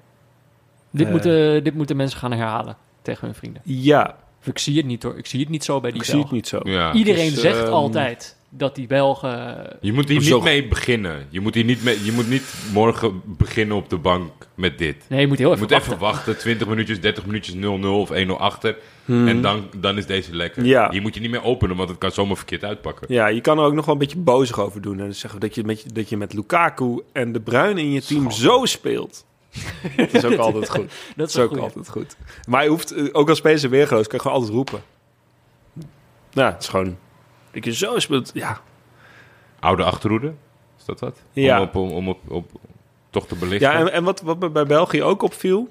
Dit, Eh. moeten, dit moeten mensen gaan herhalen tegen hun vrienden. ja Of Ik zie het niet hoor. Ik zie het niet zo bij die ik zie het niet zo. Ja. Iedereen Dus, zegt ehm, altijd dat die Belgen... Je moet hier Zo- niet mee beginnen. Je moet, hier niet mee, je moet niet morgen beginnen op de bank met dit. Nee, je moet heel Je even moet wachten. even wachten, 20 minuutjes, 30 minuutjes 0-0 of 1-0 achter. En dan, dan is deze lekker. Ja. Hier moet je niet meer openen, want het kan zomaar verkeerd uitpakken. Ja, je kan er ook nog wel een beetje bozig over doen. En dan zeggen dat je met, dat je met Lukaku en De Bruyne in je team zo speelt. <laughs> dat is ook altijd goed. Dat Dat is ook altijd goed. Maar je hoeft, eh, ook als speler ze weergeloos, kan je gewoon altijd roepen. Nou, het is gewoon... Dat je zo speelt, ja. Oude achterhoede, is dat wat? Ja. Om, op, om, om op, op, toch te belichten. Ja, en, en wat, wat me bij België ook opviel...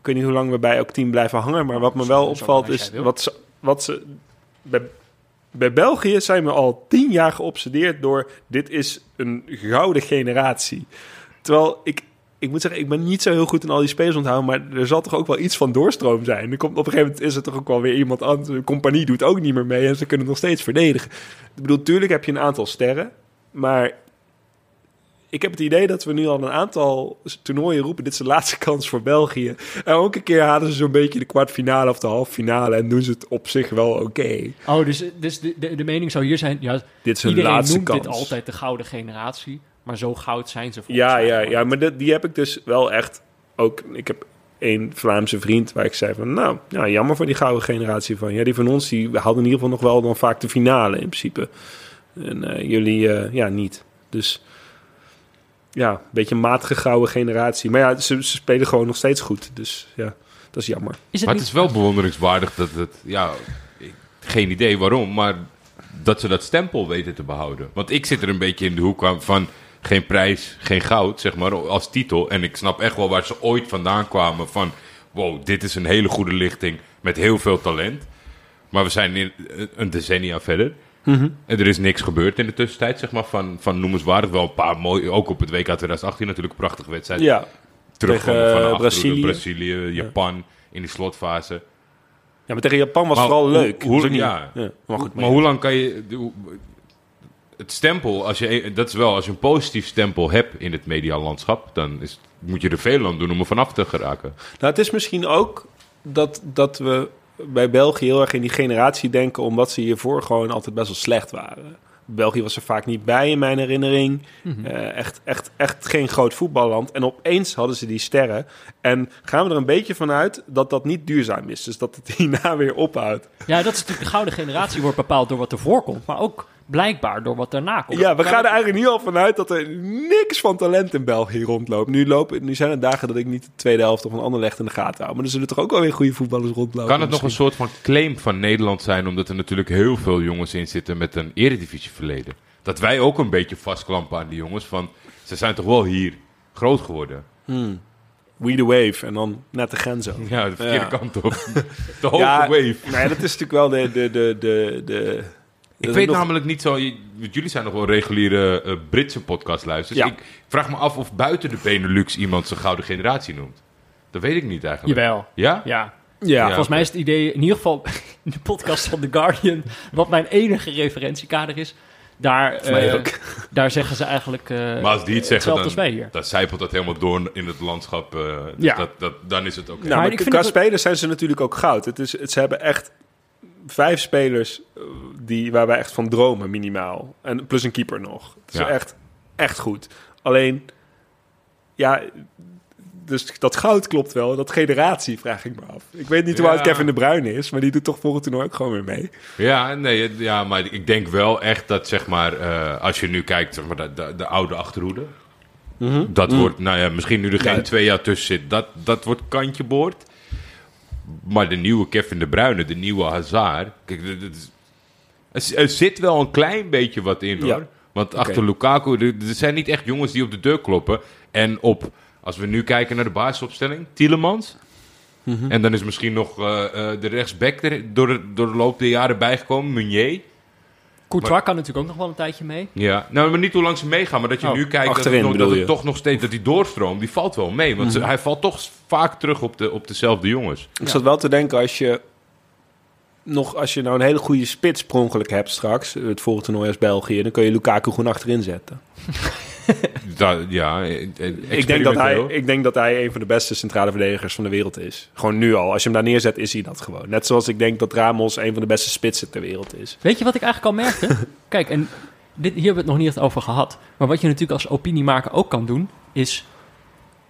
Ik weet niet hoe lang we bij elk team blijven hangen... maar wat me wel opvalt is... Wat ze, wat ze, bij, bij België zijn we al tien jaar geobsedeerd door... dit is een gouden generatie. Terwijl ik... Ik moet zeggen, ik ben niet zo heel goed in al die spelers onthouden... maar er zal toch ook wel iets van doorstroom zijn. Er komt, op een gegeven moment is er toch ook wel weer iemand aan... De compagnie doet ook niet meer mee en ze kunnen nog steeds verdedigen. Ik bedoel, tuurlijk heb je een aantal sterren... maar ik heb het idee dat we nu al een aantal toernooien roepen. Dit is de laatste <laughs> kans voor België. En elke keer halen ze zo'n beetje de kwartfinale of de halffinale. En doen ze het op zich wel oké. Oh, dus, dus de, de, de mening zou hier zijn... Ja, Dit is hun iedereen laatste noemt kans. dit altijd de gouden generatie. Maar zo goud zijn ze volgens Ja, mij ja, ja. Maar die heb ik dus wel echt ook... Ik heb een Vlaamse vriend waar ik zei van... Nou, ja, jammer voor die gouden generatie van. Ja, die van ons, die hadden in ieder geval nog wel dan vaak de finale in principe. En eh, jullie, eh, ja, niet. Dus... Ja, een beetje een matige gouden generatie. Maar ja, ze, ze spelen gewoon nog steeds goed. Dus ja, dat is jammer. Is het Maar het is wel bewonderingswaardig dat het... Ja, ik, geen idee waarom, maar dat ze dat stempel weten te behouden. Want ik zit er een beetje in de hoek van- van... Geen prijs, geen goud, zeg maar, als titel. En ik snap echt wel waar ze ooit vandaan kwamen van... Wow, dit is een hele goede lichting met heel veel talent. Maar we zijn in, een decennia verder. Mhm. En er is niks gebeurd in de tussentijd, zeg maar, van, van noemenswaardig. Wel een paar mooie, ook op het WK 2018 natuurlijk een prachtige wedstrijd. Ja, tegen, van de eh, Brazilië. Brazilië, Japan in die slotfase. ja, maar tegen Japan was Maar vooral leuk. hoe- ja. Maar goed, Maar hoe lang kan je... Het stempel, als je, dat is wel, als je een positief stempel hebt in het mediaal landschap, dan is, moet je er veel aan doen om er vanaf te geraken. Nou, het is misschien ook dat, dat we bij België heel erg in die generatie denken, omdat ze hiervoor gewoon altijd best wel slecht waren. België was er vaak niet bij in mijn herinnering. Eh, echt, echt, echt geen groot voetballand. En opeens hadden ze die sterren. En gaan we er een beetje vanuit dat dat niet duurzaam is. Dus dat het <laughs> hierna weer ophoudt. Ja, dat is natuurlijk de gouden generatie wordt bepaald door wat er voorkomt, maar ook blijkbaar door wat daarna komt. Ja, we gaan er eigenlijk nu al vanuit dat er niks van talent in België rondloopt. Nu, lopen, nu zijn er dagen dat ik niet de tweede helft of een ander leg in de gaten hou. Maar er zullen toch ook wel weer goede voetballers rondlopen. Kan het nog een soort van claim van Nederland zijn, omdat er natuurlijk heel veel jongens in zitten met een eredivisie verleden? Dat wij ook een beetje vastklampen aan die jongens van, ze zijn toch wel hier groot geworden? We the wave en dan net de grens over. Ja, de verkeerde Ja. kant op. De <laughs> hoge Ja, wave. Nou ja, dat is natuurlijk wel de... de, de, de, de Ik weet nog- namelijk niet zo... want Jullie zijn nog wel reguliere eh, Britse podcastluisters. Ja. Ik vraag me af of buiten de Benelux iemand zijn gouden generatie noemt. Dat weet ik niet eigenlijk. Jawel. Ja? Ja. Ja, Volgens mij is het idee, in ieder geval <laughs> in de podcast van The Guardian, wat mijn enige referentiekader is, daar, eh, ook. <laughs> daar zeggen ze eigenlijk eh Maar als die het zeggen, hetzelfde als wij dan, hier. dan zijpelt dat helemaal door in het landschap. dus Ja. dat, dat, dan is het oké. Nou, Maar maar ik vind qua spelers zijn ze natuurlijk ook goud. Het is, het, ze hebben echt vijf spelers eh, die, waar wij echt van dromen, minimaal. En plus een keeper nog. Het is Ja. echt, echt goed. Alleen, ja, dus dat goud klopt wel. Dat generatie vraag ik me af. Ik weet niet hoe Ja. oud Kevin de Bruyne is, maar die doet toch volgend toernooi ook gewoon weer mee. Ja, nee, ja, maar ik denk wel echt dat, zeg maar, eh, als je nu kijkt, zeg maar, de, de, de oude achterhoede. Dat wordt, nou ja, misschien nu er geen Ja. twee jaar tussen zit, dat, dat wordt kantje boord. Maar de nieuwe Kevin de Bruyne, de nieuwe Hazard. Kijk, dit is- er, zit wel een klein beetje wat in hoor. Ja. Want achter Lukaku, er, er zijn niet echt jongens die op de deur kloppen. En op, als we nu kijken naar de basisopstelling, Tielemans. En dan is misschien nog eh, eh, de rechtsback er door de, door de loop der jaren bijgekomen, Meunier. Courtois kan natuurlijk ook nog wel een tijdje mee. Ja, nou, maar niet hoe lang ze meegaan, maar dat je Oh, nu kijkt dat, achterin het, nog- dat het toch nog steeds dat die doorstroomt, die valt wel mee. Want ze- hij valt toch vaak terug op, de, op dezelfde jongens. Ik zat wel te denken als je nog als je nou een hele goede spits per ongeluk hebt straks, het volgende toernooi als België, dan kun je Lukaku gewoon achterin zetten. <laughs> Da, ja, eh, eh, Ik denk, dat hij, ik denk dat hij een van de beste centrale verdedigers van de wereld is. Gewoon nu al. Als je hem daar neerzet, is hij dat gewoon. Net zoals ik denk dat Ramos een van de beste spitsen ter wereld is. Weet je wat ik eigenlijk al merkte? <laughs> Kijk, en dit, hier hebben we het nog niet echt over gehad. Maar wat je natuurlijk als opiniemaker ook kan doen, is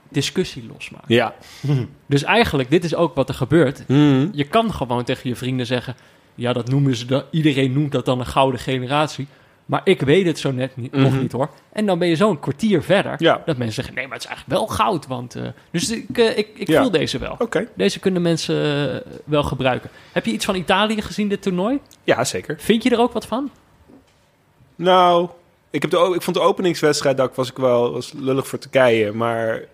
discussie losmaken. Ja. <laughs> Dus eigenlijk, dit is ook wat er gebeurt. Hmm. Je kan gewoon tegen je vrienden zeggen... ja, dat noemen ze dan, iedereen noemt dat dan een gouden generatie. Maar ik weet het zo net niet, nog Mhm. niet hoor. En dan ben je zo'n kwartier verder... Ja. dat mensen zeggen, nee, maar het is eigenlijk wel goud. Want, eh, dus ik, eh, ik, ik Ja. voel deze wel. Deze kunnen mensen eh, wel gebruiken. Heb je iets van Italië gezien, dit toernooi? Ja, zeker. Vind je er ook wat van? Nou, ik, heb de, ik vond de openingswedstrijd, dat was ik wel was lullig voor Turkije, maar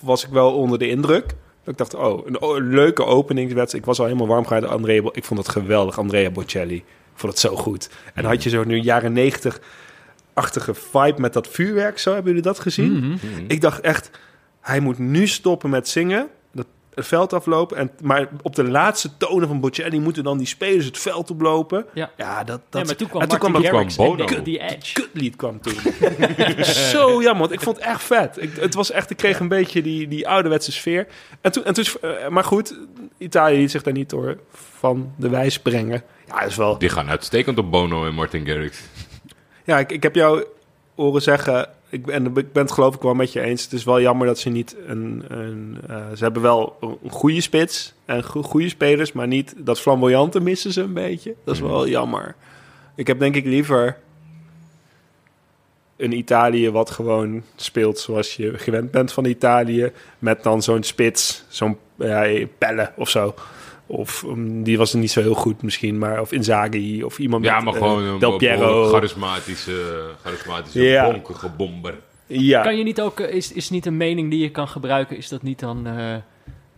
was ik wel onder de indruk. Ik dacht, oh, een, leuke openingswedstrijd. Ik was al helemaal warm gegaan. Andrea, ik vond het geweldig, Andrea Bocelli. Vond het zo goed. En had je zo nu jaren negentig-achtige vibe met dat vuurwerk. Zo, hebben jullie dat gezien? Mhm. Ik dacht echt, hij moet nu stoppen met zingen. Het veld aflopen. En, maar op de laatste tonen van Bocelli moeten dan die spelers het veld oplopen. Ja. Ja, dat, dat, Ja, maar toen kwam en toen Martin kwam kwam en Bono. The- The Edge. kutlied kwam toen. <laughs> Zo jammer, want ik vond het echt vet. Ik, het was echt, ik kreeg een beetje die, die ouderwetse sfeer. En toen, en toen, eh, maar goed, Italië liet zich daar niet door van de wijs brengen. Ja, is wel. Die gaan uitstekend op Bono en Martin Garrix. Ja, ik, ik heb jou horen zeggen, ik ben, ik ben het geloof ik wel met je eens. Het is wel jammer dat ze niet een... een eh, ze hebben wel een goede spits en go- goede spelers, maar niet dat flamboyante missen ze een beetje. Dat is wel jammer. Ik heb denk ik liever een Italië wat gewoon speelt zoals je gewend bent van Italië. Met dan zo'n spits, zo'n ja, Pelle of zo. Of um, die was er niet zo heel goed misschien, maar of Inzaghi of iemand Ja, met, maar eh, gewoon een Del Piero. charismatische, charismatische Ja. bonkige bomber. Ja, Kan je niet ook, eh, is, is niet een mening die je kan gebruiken, is dat niet dan... eh,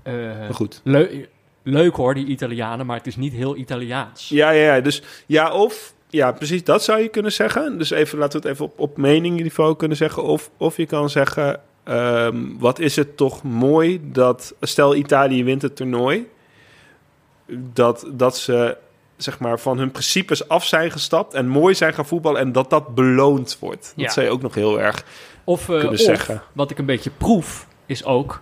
eh, goed. leu- leuk hoor, die Italianen, maar het is niet heel Italiaans. Ja, ja, ja. Dus ja, of Ja, precies, dat zou je kunnen zeggen. Dus even, laten we het even op, op meningniveau kunnen zeggen. Of, of je kan zeggen, ehm, wat is het toch mooi dat... Stel, Italië wint het toernooi. Dat, dat ze zeg maar, van hun principes af zijn gestapt... en mooi zijn gaan voetballen en dat dat beloond wordt. Ja. Dat zou je ook nog heel erg... Of, eh, kunnen of, zeggen. wat ik een beetje proef, is ook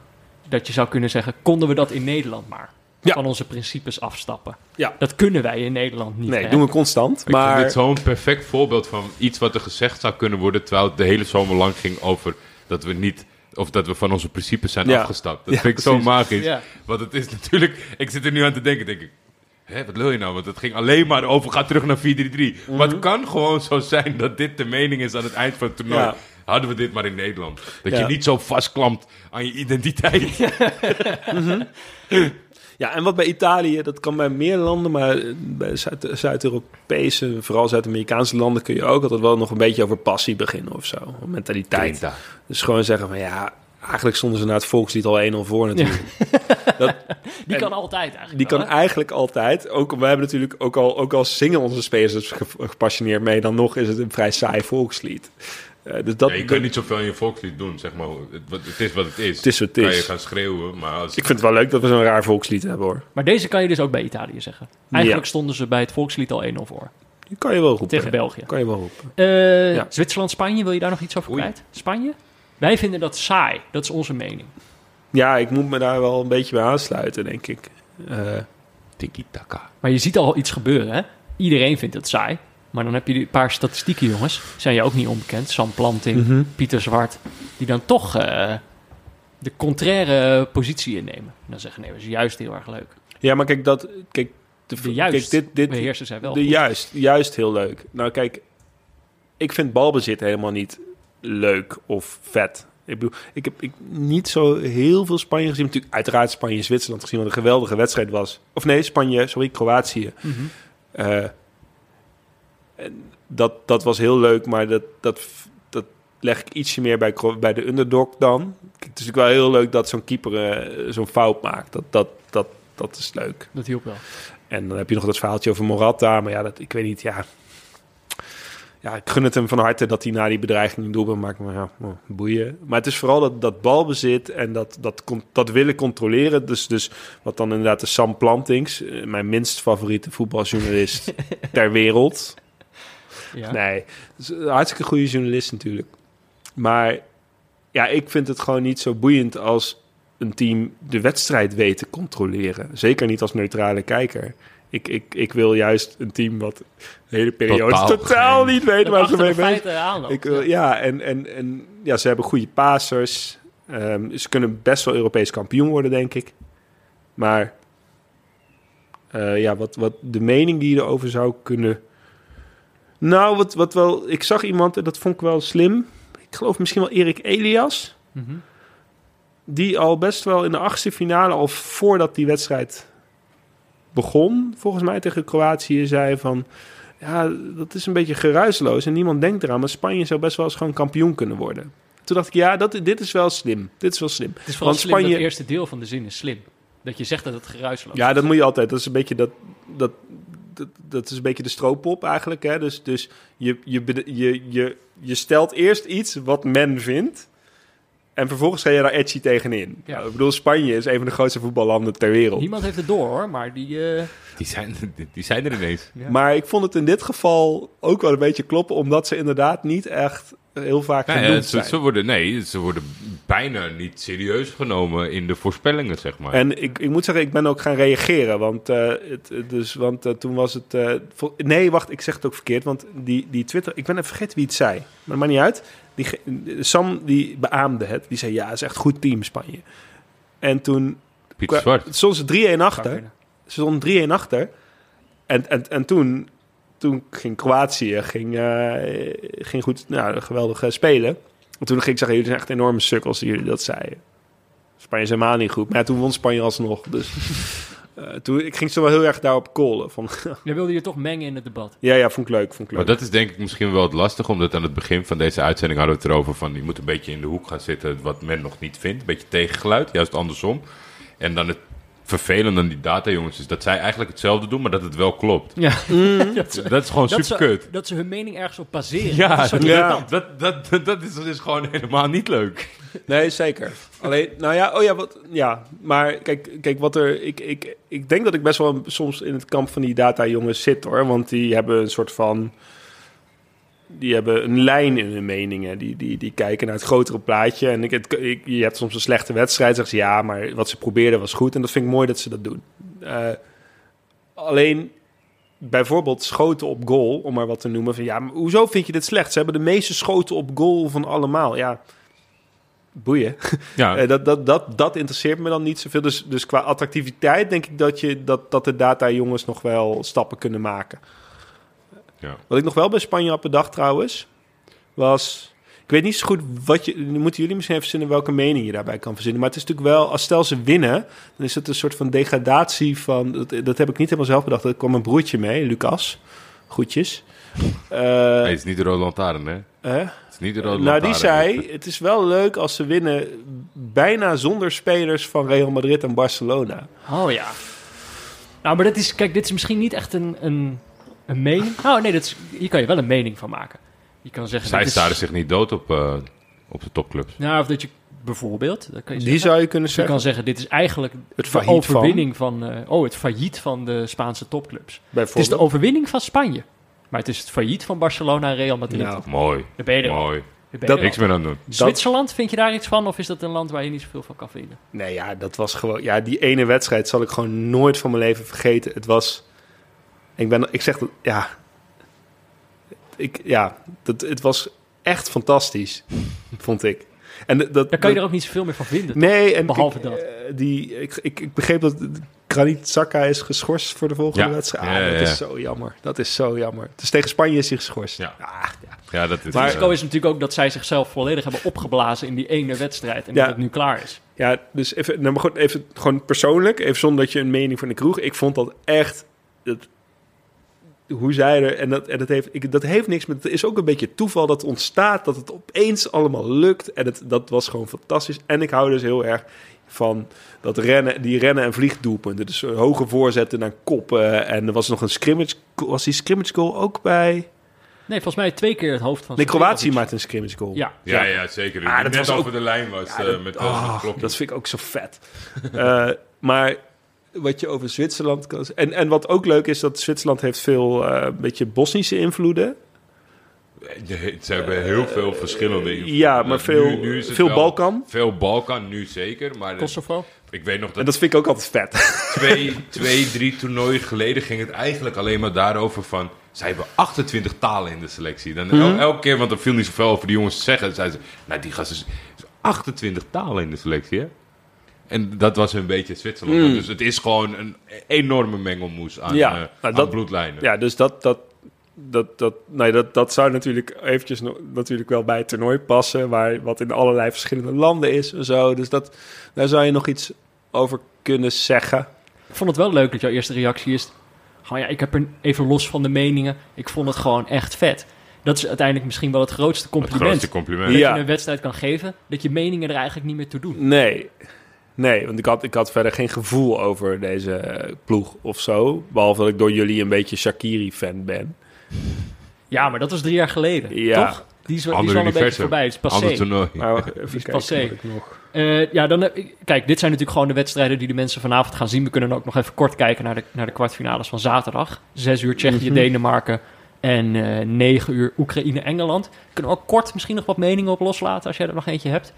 dat je zou kunnen zeggen... konden we dat in Nederland maar? Ja. Van onze principes afstappen. Ja. Dat kunnen wij in Nederland niet. Nee, hè? doen we constant. Ik vind Maar dit zo'n perfect voorbeeld van iets wat er gezegd zou kunnen worden... terwijl het de hele zomer lang ging over dat we niet... of dat we van onze principes zijn Ja. afgestapt. Dat Ja, vind ik zo magisch. Ja. Want het is natuurlijk... Ik zit er nu aan te denken, denk ik... Hé, wat wil je nou? Want het ging alleen maar over, ga terug naar 4-3-3. Maar het kan gewoon zo zijn dat dit de mening is aan het eind van het toernooi. Hadden we dit maar in Nederland. Dat je niet zo vastklampt aan je identiteit. <laughs> Ja, en wat bij Italië, dat kan bij meer landen, maar bij Zuid- Zuid-Europese, vooral Zuid-Amerikaanse landen, kun je ook altijd wel nog een beetje over passie beginnen of zo. Mentaliteit. Dus gewoon zeggen van ja, eigenlijk stonden ze na het volkslied al 1-0 voor natuurlijk. <laughs> Dat, Die kan altijd eigenlijk die wel, kan hè? eigenlijk altijd. Ook, we hebben natuurlijk ook al, ook al zingen onze spelers er ge- gepassioneerd mee, dan nog is het een vrij saai volkslied. Eh, dus dat, Ja, je kan niet zoveel in je volkslied doen, zeg maar. Het, het is wat het is. Het is wat het Kan is. je gaan schreeuwen, maar als... Ik vind het wel leuk dat we zo'n raar volkslied hebben hoor. Maar deze kan je dus ook bij Italië zeggen. Eigenlijk stonden ze bij het volkslied al 1-0 voor. Die kan je wel roepen. Tegen. België. Kan je wel roepen. Eh, Ja. Zwitserland-Spanje, wil je daar nog iets over Oei. kwijt? Spanje? Wij vinden dat saai. Dat is onze mening. Ja, ik moet me daar wel een beetje bij aansluiten, denk ik. Eh, Tiki-taka. Maar je ziet al iets gebeuren, hè? Iedereen vindt het saai. Maar dan heb je die paar statistieken, jongens. Zijn je ook niet onbekend. Sam Planting, Mhm. Pieter Zwart. Die dan toch eh, de contraire positie innemen. En dan zeggen, nee, dat is juist heel erg leuk. Ja, maar kijk, dat, kijk, de, De juist kijk, dit, dit, beheersen zij wel. de goed. juist, juist heel leuk. Nou, kijk, ik vind balbezit helemaal niet leuk of vet. Ik bedoel, ik heb ik, niet zo heel veel Spanje gezien. Natuurlijk, uiteraard Spanje, Zwitserland gezien, wat een geweldige wedstrijd was. Of nee, Spanje, sorry, Kroatië. En dat, dat was heel leuk, maar dat, dat, dat leg ik ietsje meer bij, bij de underdog dan. Het is natuurlijk wel heel leuk dat zo'n keeper eh, zo'n fout maakt. Dat, dat, dat, dat is leuk. Dat hielp wel. En dan heb je nog dat verhaaltje over Morata. Maar ja, dat, ik weet niet, ja... Ja, ik gun het hem van harte dat hij na die bedreiging een doelpunt maakt. Maar ja, oh, boeien. Maar het is vooral dat, dat balbezit en dat, dat, dat willen controleren. Dus, dus wat dan inderdaad de Sam Plantings, eh, mijn minst favoriete voetbaljournalist <laughs> ter wereld. Ja. Nee, dus een hartstikke goede journalist natuurlijk. Maar ja, ik vind het gewoon niet zo boeiend als een team de wedstrijd weet te controleren. Zeker niet als neutrale kijker. Ik, ik, ik wil juist een team wat de hele periode Totaal niet weet waar ze mee bezig wil- ja, en, en, en ja, ze hebben goede passers. Ehm, ze kunnen best wel Europees kampioen worden, denk ik. Maar eh, ja, wat, wat de mening die je erover zou kunnen... Nou, wat, wat wel... Ik zag iemand, en dat vond ik wel slim. Ik geloof misschien wel Erik Elias. Mhm. Die al best wel in de achtste finale, al voordat die wedstrijd begon, volgens mij tegen Kroatië, zei van... Ja, dat is een beetje geruisloos en niemand denkt eraan. Maar Spanje zou best wel eens gewoon kampioen kunnen worden. Toen dacht ik, ja, dat, dit is wel slim. Dit is wel slim. Het is vooral Want slim, Spanje- dat eerste deel van de zin is slim. Dat je zegt dat het geruisloos Ja, is. dat moet je altijd. Dat is een beetje dat... dat dat, dat is een beetje de stroopop eigenlijk. Hè? Dus, dus je, je, je, je, je stelt eerst iets wat men vindt. En vervolgens ga je daar edgy tegenin. Ja. Nou, ik bedoel, Spanje is een van de grootste voetballanden ter wereld. Niemand heeft het door, hoor. Maar die... eh, Die zijn, die zijn er ineens. Ja. Maar ik vond het in dit geval ook wel een beetje kloppen, omdat ze inderdaad niet echt heel vaak ja, genoemd ze, zijn. ze worden, nee, ze worden bijna niet serieus genomen in de voorspellingen, zeg maar. En ik, ik moet zeggen, ik ben ook gaan reageren. Want, eh, het, dus, want eh, toen was het. eh, nee, wacht, ik zeg het ook verkeerd. Want die, die Twitter. Ik ben even vergeten wie het zei. Maar dat maakt niet uit. Die, Sam die beaamde het. Die zei: Ja, het is echt goed team, Spanje. En toen. Pieter Zwart. Stond ze 3-1 zou achter. Ze stonden 3-1 achter. En, en, en toen, toen ging Kroatië ging, eh, ging goed, nou, geweldig eh, spelen. En toen ging ik zeggen, jullie zijn echt enorme sukkels die jullie dat zeiden. Spanje is helemaal niet goed. Maar ja, toen won Spanje alsnog. Dus eh, toen, ik ging ze wel heel erg daarop callen. Van, <laughs> Dan wilde je toch mengen in het debat. ja, ja, vond ik leuk, vond ik Maar leuk. dat is denk ik misschien wel het lastig, omdat aan het begin van deze uitzending hadden we het erover van je moet een beetje in de hoek gaan zitten wat men nog niet vindt. Een beetje tegengeluid, juist andersom. En dan het vervelend aan die data jongens is dat zij eigenlijk hetzelfde doen, maar dat het wel klopt. Ja. <laughs> dat, ze, Dat is gewoon super kut. dat ze hun mening ergens op baseren. Ja, dat is zo dat, dat, dat, is, dat is gewoon helemaal niet leuk. Nee, zeker. Alleen, nou ja, oh ja, wat, ja. Maar kijk, kijk wat er. Ik, ik, ik denk dat ik best wel soms in het kamp van die data-jongens zit hoor. Want die hebben een soort van. Die hebben een lijn in hun meningen. Die, die, die kijken naar het grotere plaatje. En ik, het, ik, je hebt soms een slechte wedstrijd. Zeggen ze ja, maar wat ze probeerden was goed. En dat vind ik mooi dat ze dat doen. Eh, alleen bijvoorbeeld schoten op goal, om maar wat te noemen. Van ja, maar hoezo vind je dit slecht? Ze hebben de meeste schoten op goal van allemaal. Ja, boeien. <laughs> Ja, Eh, dat, dat, dat, dat interesseert me dan niet zoveel. Dus, dus qua attractiviteit denk ik dat, je, dat, dat de data-jongens nog wel stappen kunnen maken. Ja. Wat ik nog wel bij Spanje had bedacht trouwens, was... Ik weet niet zo goed wat je... nu Moeten jullie misschien even verzinnen welke mening je daarbij kan verzinnen. Maar het is natuurlijk wel, als stel ze winnen... dan is het een soort van degradatie van... Dat, dat heb ik niet helemaal zelf bedacht. Er kwam een broertje mee, Lucas. Goedjes. Eh, nee, het is niet de rode lantaarn, hè? hè? Het is niet de rode Nou, die zei: Het is wel leuk als ze winnen, bijna zonder spelers van Real Madrid en Barcelona. Oh ja. Nou, maar dat is, kijk, dit is misschien niet echt een, een, een mening. Oh nee, dat is, hier kan je wel een mening van maken. Je kan zeggen. Zij is- staren zich niet dood op, eh, op de topclubs. Nou, of dat je bijvoorbeeld. Dat kan je Die zeggen. zou je kunnen Je zeggen. kan zeggen: dit is eigenlijk Het de overwinning van. eh, oh, het failliet van de Spaanse topclubs. Het is de overwinning van Spanje. Maar het is het failliet van Barcelona en Real Madrid. Nou, Mooi, Daar ben je mooi. Je Dat- Niks meer aan doen. Zwitserland, vind je daar iets van? Of is dat een land waar je niet zoveel van kan vinden? Nee, ja, dat was gewoon. Ja, die ene wedstrijd zal ik gewoon nooit van mijn leven vergeten. Het was. Ik ben. Ik zeg dat. Ja. Ik, ja, dat, het was echt fantastisch, vond ik. En dat, Daar kan je er ook niet zoveel meer van vinden. Nee, en Behalve dat. eh, die, ik, ik, ik begreep dat Granit Xhaka is geschorst voor de volgende Ja. wedstrijd. Ja, Ah, ja, dat ja. is zo jammer. Dat is zo jammer. Dus tegen Spanje is hij geschorst. Ja. Ah, ja. Ja, dat is... Maar- eh, Het risico is natuurlijk ook dat zij zichzelf volledig hebben opgeblazen in die ene wedstrijd. En Ja. dat het nu klaar is. Ja, dus even, nou, maar goed, even gewoon persoonlijk, even zonder dat je een mening van de kroeg. Ik vond dat echt, dat, hoe zij er, en dat, en dat, heeft, ik, dat heeft niks met, het is ook een beetje toeval dat het ontstaat, dat het opeens allemaal lukt. En het, dat was gewoon fantastisch. En ik hou dus heel erg van dat rennen, die rennen- en vliegdoelpunten. Dus eh, hoge voorzetten naar koppen. En er was nog een scrimmage, was die scrimmage goal ook bij? Nee, volgens mij twee keer het hoofd van Nee, Kroatië maakt een scrimmage goal. Ja, Ja, ja, zeker. Ah, dat net was over ook- de lijn was Ja, eh, met, Oh, met klokjes. dat vind ik ook zo vet. <laughs> Eh, maar wat je over Zwitserland kan en, en wat ook leuk is, dat Zwitserland heeft veel eh, een beetje Bosnische invloeden. Ze hebben heel veel verschillende invloeden. Ja, maar veel, nu is het veel wel- Balkan. Veel Balkan, nu zeker. Maar Kosovo. ik weet nog En dat, dat vind ik ook altijd vet. <laughs> twee, twee, drie toernooien geleden ging het eigenlijk alleen maar daarover van... Zij hebben 28 talen in de selectie. Dan el- elke keer, want er viel niet zoveel over die jongens te zeggen. Zeiden ze, nou die gasten is 28 talen in de selectie, hè? En dat was een beetje Zwitserland. Dus het is gewoon een enorme mengelmoes aan, Ja, eh, nou, aan dat- bloedlijnen. ja, dus dat, dat, dat, dat, nee, dat, dat zou natuurlijk eventjes nog, natuurlijk wel bij het toernooi passen, waar, wat in allerlei verschillende landen is en zo. Dus dat, daar zou je nog iets over kunnen zeggen. Ik vond het wel leuk dat jouw eerste reactie is... Gewoon ja, ik heb er even los van de meningen. Ik vond het gewoon echt vet. Dat is uiteindelijk misschien wel het grootste Het compliment. grootste compliment. Dat Ja. je een wedstrijd kan geven. Dat je meningen er eigenlijk niet meer toe doen. Nee. Nee, want ik had, ik had verder geen gevoel over deze eh, ploeg of zo. Behalve dat ik door jullie een beetje Shakiri-fan ben. Ja, maar dat was drie jaar geleden. Ja. Toch? Die is, die is wel een beetje voorbij. Het is passé. Ander toernooi. Maar wacht, even is passé. nog... Eh, ja, dan, heb ik- kijk, dit zijn natuurlijk gewoon de wedstrijden die de mensen vanavond gaan zien. We kunnen ook nog even kort kijken naar de, naar de kwartfinales van zaterdag. Zes uur Tsjechië, Mhm. Denemarken en eh negen uur Oekraïne, Engeland. Kunnen we ook kort misschien nog wat meningen op loslaten als jij er nog eentje hebt?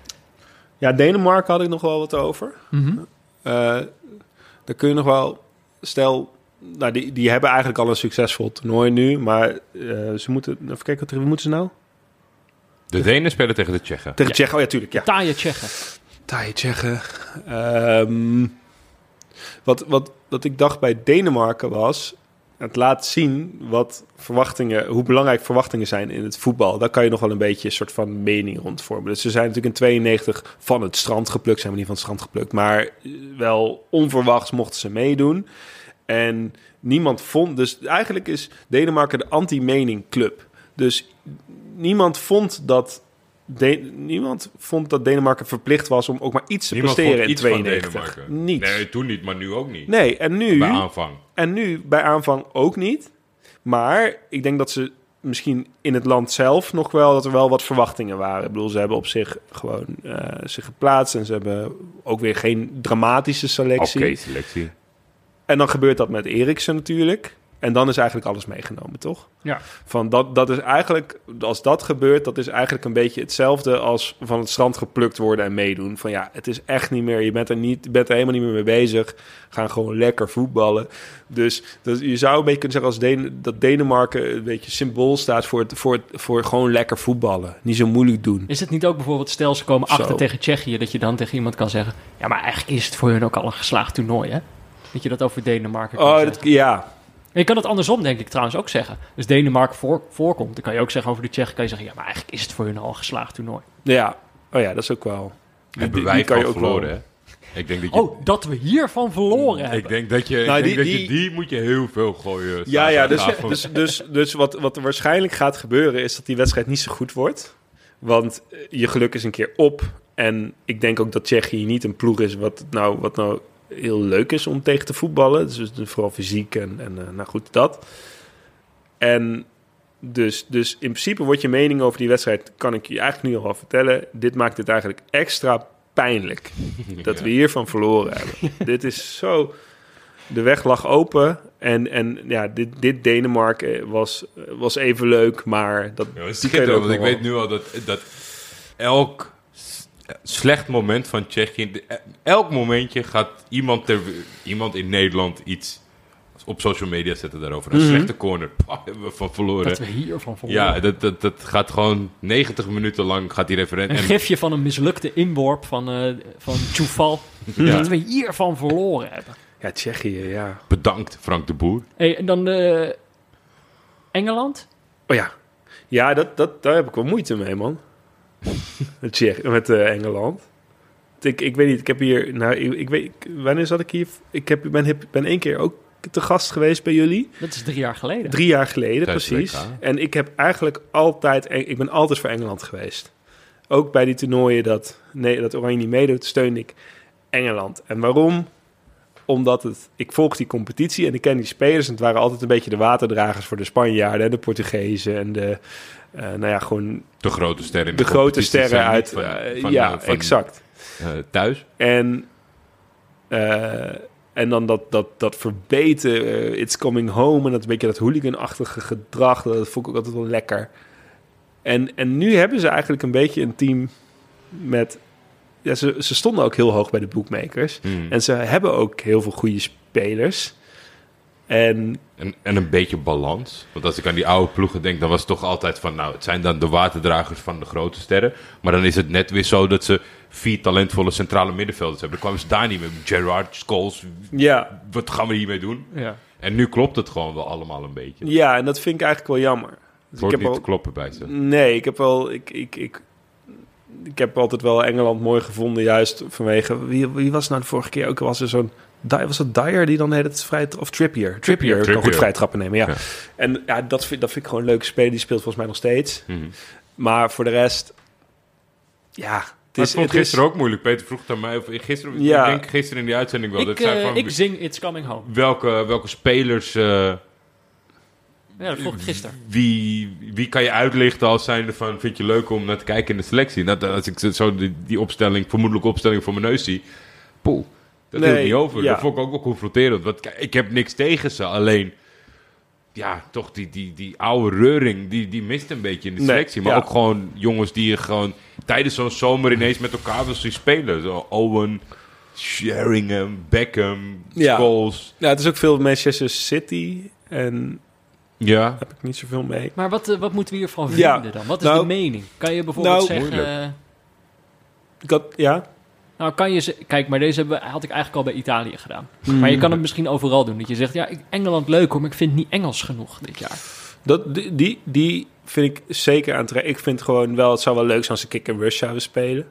Ja, Denemarken had ik nog wel wat over. Eh, daar kun je nog wel... Stel, nou, die, die hebben eigenlijk al een succesvol toernooi nu. Maar eh, ze moeten... Even kijken, wat wie moeten ze nou? De Denen spelen tegen de Tsjechen. Tegen Tsjechen. Oh ja, tuurlijk. Ja. Taaie Tsjechen. Taaie Tsjechen. Ehm, wat, wat, wat ik dacht bij Denemarken was... Het laat zien wat verwachtingen, hoe belangrijk verwachtingen zijn in het voetbal. Daar kan je nog wel een beetje een soort van mening rond vormen. Dus ze zijn natuurlijk in 92 van het strand geplukt. Zijn we niet van het strand geplukt. Maar wel onverwachts mochten ze meedoen. En niemand vond... Dus eigenlijk is Denemarken de anti-mening club. Dus niemand vond dat De- niemand vond dat Denemarken verplicht was om ook maar iets te Niemand presteren in iets van 92. Denemarken. Niets. Nee, toen niet, maar nu ook niet. Nee, en nu, Bij aanvang. en nu bij aanvang ook niet. Maar ik denk dat ze misschien in het land zelf nog wel... dat er wel wat verwachtingen waren. Ik bedoel, ze hebben op zich gewoon eh, zich geplaatst... en ze hebben ook weer geen dramatische Oké, selectie. selectie. En dan gebeurt dat met Eriksen natuurlijk. En dan is eigenlijk alles meegenomen, toch? Ja. Van dat, dat is eigenlijk, als dat gebeurt, dat is eigenlijk een beetje hetzelfde als van het strand geplukt worden en meedoen. Van ja, het is echt niet meer, je bent er, niet, bent er helemaal niet meer mee bezig. Gaan gewoon lekker voetballen. Dus dat, je zou een beetje kunnen zeggen als Den, dat Denemarken een beetje symbool staat voor, het, voor, het, voor gewoon lekker voetballen. Niet zo moeilijk doen. Is het niet ook bijvoorbeeld, stel ze komen Zo. achter tegen Tsjechië, dat je dan tegen iemand kan zeggen: Ja, maar eigenlijk is het voor hun ook al een geslaagd toernooi, hè? Dat je dat over Denemarken kan Oh, dat, ja. En je kan het andersom, denk ik trouwens ook zeggen. Dus Denemarken voor, voorkomt, dan kan je ook zeggen over de Tsjechen: kan je zeggen, Ja, maar eigenlijk is het voor hun al een geslaagd toernooi. ja. Oh ja, dat is ook wel... Hebben die- wij die kan je van ook wel- verloren, hè? Ik denk dat je... Oh, dat we hiervan verloren ik hebben. denk dat je, ik Nou, denk die- dat je die- moet je heel veel gooien. Ja, ja, dus, dus, dus, dus wat, wat er waarschijnlijk gaat gebeuren is dat die wedstrijd niet zo goed wordt. Want eh, je geluk is een keer op. En ik denk ook dat Tsjechië niet een ploeg is wat nou, wat nou heel leuk is om tegen te voetballen. Dus vooral fysiek en, en eh, nou goed, dat. En dus, dus in principe wordt je mening over die wedstrijd, kan ik je eigenlijk nu al vertellen. Dit maakt het eigenlijk extra pijnlijk <laughs> dat we hiervan verloren hebben. <laughs> dit is zo. De weg lag open. En, en ja, dit, dit Denemarken was, was even leuk, maar dat Ja, schitterend, want ik weet nu al dat, dat elk slecht moment van Tsjechië, de- elk momentje gaat iemand, ter, iemand in Nederland iets op social media zetten daarover. Een Mhm. slechte corner, <laughs> Pah, hebben we van verloren. Dat we hiervan verloren ja, dat, dat, dat gaat gewoon 90 minuten lang gaat die referent. Een En, gifje van een mislukte inworp van, eh van. <laughs> Ja. Dat we hiervan verloren hebben. Ja, Tsjechië, ja. bedankt Frank de Boer. Hey, en dan eh, Engeland? Oh ja. Ja, dat, dat, daar heb ik wel moeite mee, man. Met <laughs> Tsjech, met eh, Engeland. Ik, ik weet niet, ik heb hier... Nou, ik, ik weet, wanneer zat ik hier? Ik heb, ben, heb, ben één keer ook te gast geweest bij jullie. Dat is drie jaar geleden. Drie jaar geleden, Tijdens precies. WK. En ik heb eigenlijk altijd... Ik ben altijd voor Engeland geweest. Ook bij die toernooien dat, nee, dat Oranje niet meedoet, steun ik Engeland. En waarom? Omdat het, ik volg die competitie en ik ken die spelers. En het waren altijd een beetje de waterdragers voor de Spanjaarden en de Portugezen. En de, nou ja, gewoon De grote sterren. de grote sterren uit. van- eh, van, ja, eh, van, exact. eh, thuis. En, eh, en dan dat, dat, dat verbeten, eh, it's coming home... en dat een beetje dat hooliganachtige gedrag, dat vond ik ook altijd wel lekker. En, en nu hebben ze eigenlijk een beetje een team met... Ja, ze, ze stonden ook heel hoog bij de bookmakers. Hmm. En ze hebben ook heel veel goede spelers. En En, en een beetje balans. Want als ik aan die oude ploegen denk, dan was het toch altijd van... nou, het zijn dan de waterdragers van de grote sterren. Maar dan is het net weer zo dat ze vier talentvolle centrale middenvelders hebben. Dan kwamen ze daar niet mee. Gerrard, Scholes, ja, wat gaan we hiermee doen? Ja. En nu klopt het gewoon wel allemaal een beetje. ja, en dat vind ik eigenlijk wel jammer. Dus ik heb niet al, te kloppen bij ze. Nee, ik heb wel. Ik, ik, ik, ik heb altijd wel Engeland mooi gevonden, juist vanwege. Wie, wie was nou de vorige keer ook? Was er zo'n. Was het Dyer die dan heet het vrij. Of Trippier? Trippier, kan Trippier. goed vrij trappen nemen, ja. Ja. En ja, dat vind, dat vind ik gewoon een leuke speler. Die speelt volgens mij nog steeds. Mhm. Maar voor de rest. Ja, het Maar is. ik vond het is- gisteren ook moeilijk. Peter vroeg het aan mij. Of, gisteren, Ja. Ik denk gisteren in die uitzending wel. Ik, dat zei eh, van, ik zing It's Coming Home. welke, welke spelers... eh, Ja, dat vroeg ik gisteren. Wie, wie kan je uitlichten als zijnde van... vind je leuk om naar te kijken in de selectie? Nou, als ik zo die, die opstelling, vermoedelijke opstelling voor mijn neus zie... Poeh, dat Nee, hield niet over. ja. Dat vond ik ook wel confronterend. Want ik heb niks tegen ze, alleen... Ja, toch die, die, die oude reuring, die, die mist een beetje in de Nee, selectie. Maar ja. ook gewoon jongens die je gewoon tijdens zo'n zomer ineens met elkaar wil zien spelen. Zo Owen, Sheringham, Beckham, Ja. Scholes. Ja, het is ook veel Manchester City. En Ja, daar heb ik niet zoveel mee. Maar wat, eh, wat moeten we hiervan Ja, vinden dan? Wat is nou- de mening? Kan je bijvoorbeeld Nou- zeggen... Eh, Ik had, ja. Nou, kan je... ze- Kijk, maar deze hebben, had ik eigenlijk al bij Italië gedaan. Hmm. Maar je kan het misschien overal doen. Dat je zegt, ja, ik- Engeland leuk hoor, maar ik vind het niet Engels genoeg dit jaar. Dat, die, die, die vind ik zeker aantrekkelijk. Ik vind gewoon wel, het zou wel leuk zijn als ze kick and rush zouden spelen.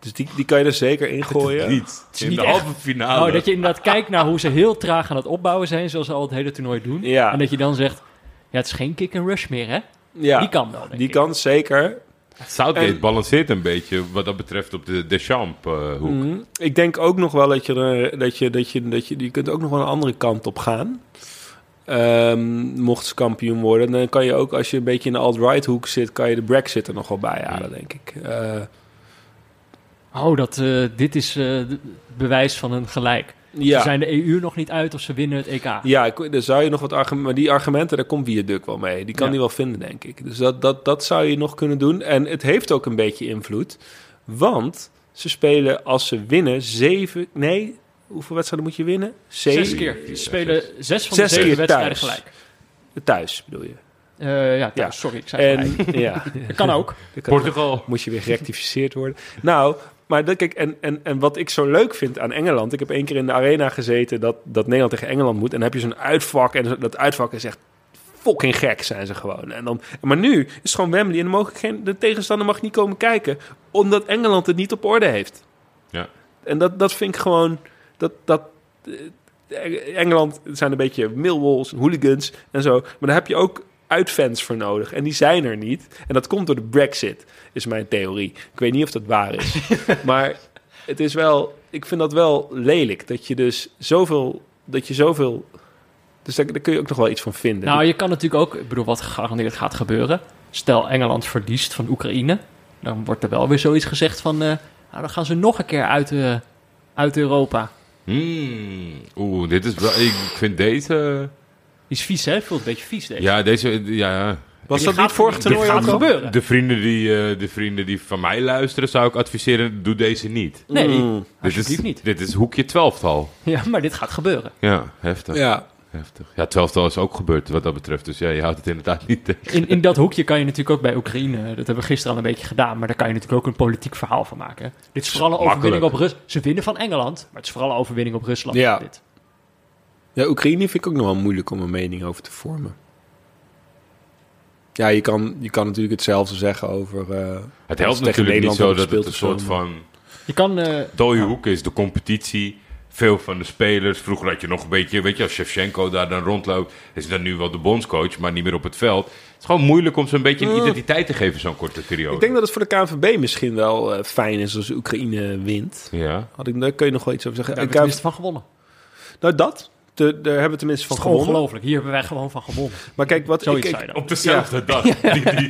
Dus die, die kan je er zeker in gooien. niet. is In niet de halve finale. Oh, dat je inderdaad kijkt naar hoe ze heel traag aan het opbouwen zijn, zoals ze al het hele toernooi doen. Ja. En dat je dan zegt, ja, het is geen kick and rush meer, hè? Ja, Die kan wel, denk die ik. kan zeker. Southgate En- balanceert een beetje wat dat betreft op de Deschamps-hoek. Mhm. Ik denk ook nog wel dat je, er, dat je, dat je, dat je, je kunt ook nog wel een andere kant op gaan. Ehm, mocht ze kampioen worden, dan kan je ook, als je een beetje in de alt-right hoek zit, kan je de Brexit er nog wel bij halen, denk ik. Eh, Oh, dat, eh, dit is eh, bewijs van een gelijk. Ja. Ze zijn de EU nog niet uit of ze winnen het EK. Ja, ik, daar zou je nog wat argumenten... Maar die argumenten, daar komt Viaduct wel mee. Die kan Ja. die wel vinden, denk ik. Dus dat, dat, dat zou je nog kunnen doen. En het heeft ook een beetje invloed. Want ze spelen, als ze winnen, zeven... Nee, hoeveel wedstrijden moet je winnen? Zeven, Zes keer. Ze spelen zes van Zes de zeven keer wedstrijden thuis. gelijk. Thuis, bedoel je. Eh, ja, Ja. sorry, ik zei En ja, <laughs> Dat kan ook. <laughs> dat kan- Portugal. moest je weer gerectificeerd worden. Nou, maar dat, kijk, en, en, en wat ik zo leuk vind aan Engeland... Ik heb één keer in de arena gezeten dat, dat Nederland tegen Engeland moet. En dan heb je zo'n uitvak. En dat uitvak is echt fucking gek, zijn ze gewoon. En dan, maar nu is het gewoon Wembley. En dan ik geen, de tegenstander mag niet komen kijken. Omdat Engeland het niet op orde heeft. Ja. En dat, dat vind ik gewoon... Dat, dat, eh, Engeland zijn een beetje Millwalls en hooligans en zo. Maar daar heb je ook uitfans voor nodig. En die zijn er niet. En dat komt door de brexit, is mijn theorie. Ik weet niet of dat waar is. <laughs> maar het is wel... Ik vind dat wel lelijk. Dat je dus zoveel... Dat je zoveel... Dus daar, daar kun je ook nog wel iets van vinden. Nou, je kan natuurlijk ook, ik bedoel, wat gegarandeerd gaat gebeuren. Stel Engeland verliest van Oekraïne, dan wordt er wel weer zoiets gezegd van, eh, nou, dan gaan ze nog een keer uit, eh, uit Europa. Hmm. Oeh, dit is wel... Ik vind deze... Die is vies, hè? Voelt een beetje vies, deze. Ja, deze... Ja, Was dat niet vorig toernooi gaat ook al? gebeuren. de vrienden, die, eh, de vrienden die van mij luisteren, zou ik adviseren, doe deze niet. Nee, Mm. Dit is, niet. dit is hoekje twaalftal. Ja, maar dit gaat gebeuren. Ja, heftig. Ja. heftig. Ja, twaalftal is ook gebeurd wat dat betreft. Dus ja, je houdt het inderdaad niet tegen. In, in dat hoekje kan je natuurlijk ook bij Oekraïne, dat hebben we gisteren al een beetje gedaan, maar daar kan je natuurlijk ook een politiek verhaal van maken. Dit is vooral een overwinning op Rusland. Ze winnen van Engeland, maar het is vooral een overwinning op Rusland. Ja. Dit. Ja, Oekraïne vind ik ook nog wel moeilijk om een mening over te vormen. Ja, je kan, je kan natuurlijk hetzelfde zeggen over... eh, Het helpt natuurlijk niet Nederland zo dat het een soort van Je kan, eh, dode hoek is. De competitie, veel van de spelers. Vroeger had je nog een beetje, weet je, als Shevchenko daar dan rondloopt, is dan nu wel de bondscoach, maar niet meer op het veld. Het is gewoon moeilijk om ze een beetje een identiteit te geven zo'n korte periode. Ik denk dat het voor de KNVB misschien wel eh, fijn is als Oekraïne wint. Ja. Had ik, daar kun je nog wel iets over zeggen. daar KNVB tenminste van gewonnen. nou, dat, de, daar hebben we tenminste van gewonnen. ongelooflijk. Hier hebben wij gewoon van gewonnen. Maar kijk, wat Zoiets ik, dan. Op dezelfde dag. <laughs> Die, die, die-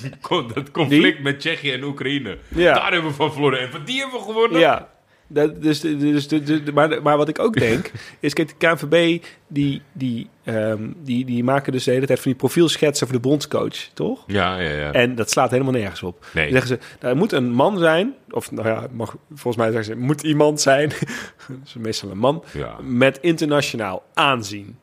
die- dat conflict met Tsjechië en Oekraïne. Ja. Daar hebben we van verloren. En van die hebben we gewonnen. Ja, dat, dus, dus, dus, dus- maar, maar wat ik ook denk, <laughs> is kijk, de KNVB, die, die, ehm, die, die maken dus de hele tijd van die profielschetsen voor de bondscoach, toch? Ja, ja, ja. En dat slaat helemaal nergens op. Nee. Dan zeggen ze, er moet een man zijn, of nou ja, mag, volgens mij zeggen ze, moet iemand zijn, <laughs> dat is meestal een man, ja. met internationaal aanzien.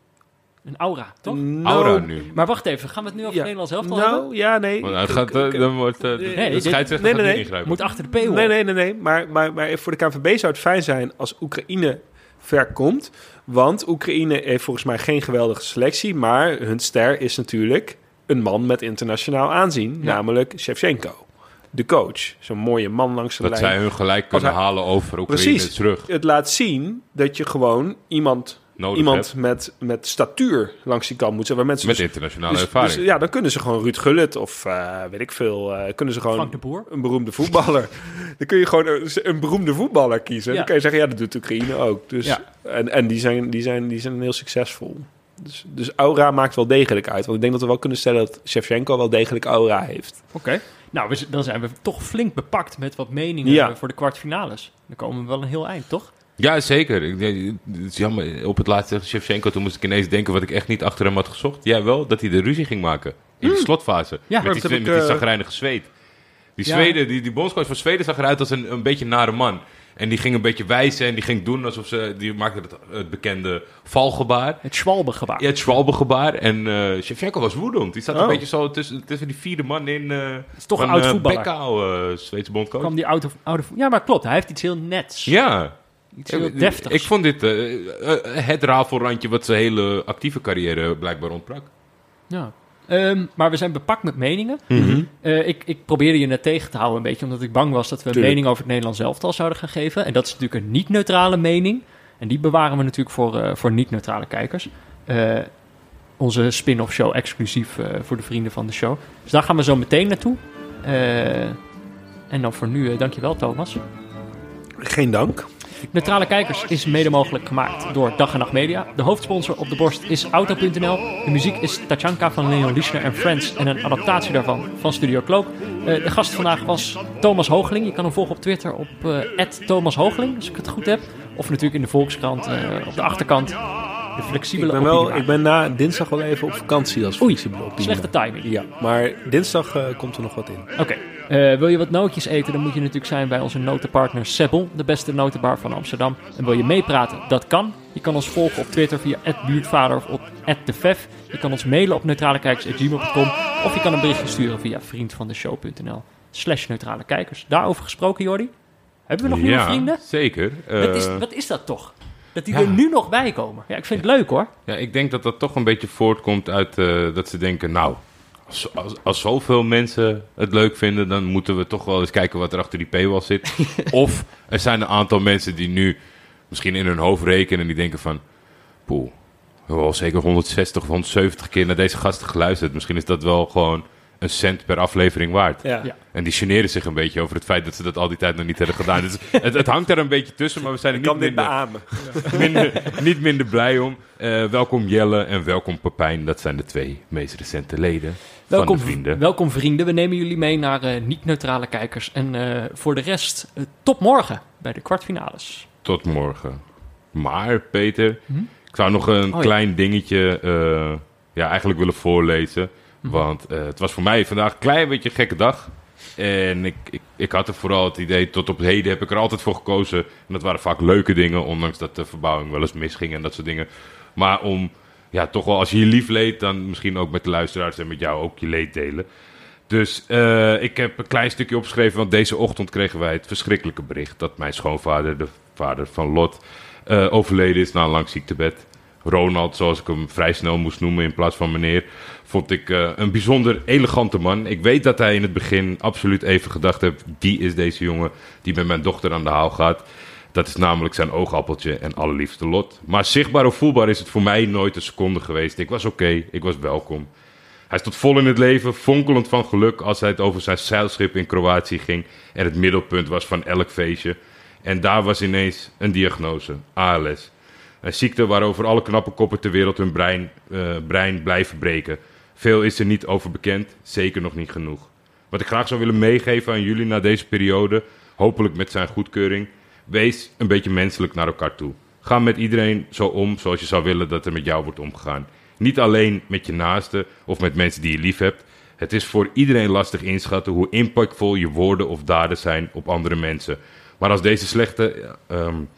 Een aura, toch? Nou, Aura nu. Maar wacht even, gaan we het nu over Ja. Nederlands hebben? Nou, ja, nee. Want het gaat, eh, dan wordt de, Nee, de scheidsrechter nee, nee, niet nee. ingrijpen. Moet achter de paywall. Nee, nee, nee, nee. Maar, maar, maar voor de KNVB zou het fijn zijn als Oekraïne ver komt. Want Oekraïne heeft volgens mij geen geweldige selectie. Maar hun ster is natuurlijk een man met internationaal aanzien. Ja. Namelijk Shevchenko. De coach. Zo'n mooie man langs de Dat lijn. zij hun gelijk kunnen hij- halen over Oekraïne Precies. terug. Het laat zien dat je gewoon iemand, Nodig iemand hebt. met, met statuur langs die kant moet zijn. Waar mensen Met dus- internationale dus- ervaring. dus ja, dan kunnen ze gewoon Ruud Gullit of eh, weet ik veel. eh, kunnen ze gewoon Frank de Boer. een beroemde voetballer. <laughs> dan kun je gewoon een, een beroemde voetballer kiezen. Ja. Dan kan je zeggen, ja, dat doet Oekraïne ook. Dus, Ja. En, en die, zijn, die, zijn, die zijn heel succesvol. Dus, dus aura maakt wel degelijk uit. Want ik denk dat we wel kunnen stellen dat Shevchenko wel degelijk aura heeft. Oké. Nou, we dan zijn we toch flink bepakt met wat meningen Ja. voor de kwartfinales. Dan komen we wel een heel eind, toch? Ja, zeker. Ik, het is jammer. Op het laatste Shevchenko, toen moest ik ineens denken wat ik echt niet achter hem had gezocht. Jij wel, dat hij de ruzie ging maken. In de slotfase. Ja, met die, met ik, die eh, zagrijnige zweet. Die, Ja. Zweden, die, die bondscoach van Zweden zag eruit als een, een beetje nare man. En die ging een beetje wijzen en die ging doen alsof ze... Die maakte het, het bekende valgebaar. Het Schwalbe-gebaar. Ja, het Schwalbe-gebaar. En eh Shevchenko was woedend. Die zat een Oh. beetje zo tussen, tussen die vierde man in... eh is toch een oud voetballer. Bekkau, eh, Zweedse bondcoach. kwam die oude, oude Ja, maar klopt. Hij heeft iets heel nets. Ja. Iets heel Ik- deftigs. Ik vond dit eh, eh, het rafelrandje wat zijn hele actieve carrière blijkbaar ontbrak. Ja. Ehm, maar we zijn bepakt met meningen. Mhm. Eh, ik, ik probeerde je net tegen te houden een beetje, omdat ik bang was dat we een mening over het Nederlands elftal zouden gaan geven. En dat is natuurlijk een niet-neutrale mening. En die bewaren we natuurlijk voor, eh, voor niet-neutrale kijkers. Eh, onze spin-off show exclusief eh, voor de vrienden van de show. Dus daar gaan we zo meteen naartoe. Eh, en dan voor nu, uh, dankjewel Thomas. Geen dank. Neutrale Kijkers is mede mogelijk gemaakt door Dag en Nacht Media. De hoofdsponsor op de borst is Auto.nl. De muziek is Tachanka van Leon Lischner en Friends en een adaptatie daarvan van Studio Cloak. Uh, de gast vandaag was Thomas Hoogling. Je kan hem volgen op Twitter op uh, Thomas Hoogling, als ik het goed heb. Of natuurlijk in de Volkskrant uh, op de achterkant. De flexibele ik ben, wel, ik ben na dinsdag wel even op vakantie als flexibele Oei, slechte timing. Ja, maar dinsdag komt er nog wat in. Oké. Okay. Uh, wil je wat nootjes eten, dan moet je natuurlijk zijn bij onze notenpartner Sebbel, de beste notenbar van Amsterdam. En wil je meepraten, dat kan. Je kan ons volgen op Twitter via buurtvader of op @devef. Je kan ons mailen op neutralekijkers.gmail.com of je kan een berichtje sturen via vriendvandeshow.nl slash neutrale kijkers. Daarover gesproken, Jordi. Hebben we nog nieuwe ja, vrienden? zeker. Uh, wat, is, wat is dat toch? Dat die ja. er nu nog bij komen. Ja, ik vind het leuk hoor. Ja, ik denk dat dat toch een beetje voortkomt uit uh, dat ze denken, nou, als, als, als, zoveel mensen het leuk vinden, dan moeten we toch wel eens kijken wat er achter die paywall zit. <laughs> of er zijn een aantal mensen die nu misschien in hun hoofd rekenen en die denken van... Poeh, we hebben al zeker 160 of 170 keer naar deze gasten geluisterd. Misschien is dat wel gewoon een cent per aflevering waard. Ja. Ja. En die generen zich een beetje over het feit dat ze dat al die tijd nog niet hebben gedaan. Dus <laughs> het, het hangt er een beetje tussen, maar we zijn er niet minder, <laughs> minder, niet minder blij om. Uh, welkom Jelle en welkom Pepijn. Dat zijn de twee meest recente leden welkom, van de vrienden. Welkom vrienden. We nemen jullie mee naar uh, niet-neutrale kijkers. En uh, voor de rest, tot morgen bij de kwartfinales. Tot morgen. Maar Peter, hm? ik zou nog een oh, klein ja. dingetje ja, eigenlijk willen voorlezen. Want uh, het was voor mij vandaag een klein beetje een gekke dag. En ik, ik, ik, had er vooral het idee, tot op heden heb ik er altijd voor gekozen. En dat waren vaak leuke dingen, ondanks dat de verbouwing wel eens misging en dat soort dingen. Maar om, ja, toch wel als je je lief leed, dan misschien ook met de luisteraars en met jou ook je leed delen. Dus uh, ik heb een klein stukje opgeschreven, want deze ochtend kregen wij het verschrikkelijke bericht dat mijn schoonvader, de vader van Lot, uh, overleden is na een lang ziektebed. Ronald, zoals ik hem vrij snel moest noemen in plaats van meneer, vond ik uh, een bijzonder elegante man. Ik weet dat hij in het begin absoluut even gedacht heeft: die is deze jongen die met mijn dochter aan de haal gaat. Dat is namelijk zijn oogappeltje en allerliefste lot. Maar zichtbaar of voelbaar is het voor mij nooit een seconde geweest. Ik was oké, ik was welkom. Hij stond vol in het leven, fonkelend van geluk als hij het over zijn zeilschip in Kroatië ging en het middelpunt was van elk feestje. En daar was ineens een diagnose, ALS. Een ziekte waarover alle knappe koppen ter wereld hun brein, uh, brein blijven breken. Veel is er niet over bekend, zeker nog niet genoeg. Wat ik graag zou willen meegeven aan jullie na deze periode, hopelijk met zijn goedkeuring, wees een beetje menselijk naar elkaar toe. Ga met iedereen zo om zoals je zou willen dat er met jou wordt omgegaan. Niet alleen met je naasten of met mensen die je lief hebt. Het is voor iedereen lastig inschatten hoe impactvol je woorden of daden zijn op andere mensen. Maar als deze slechte um,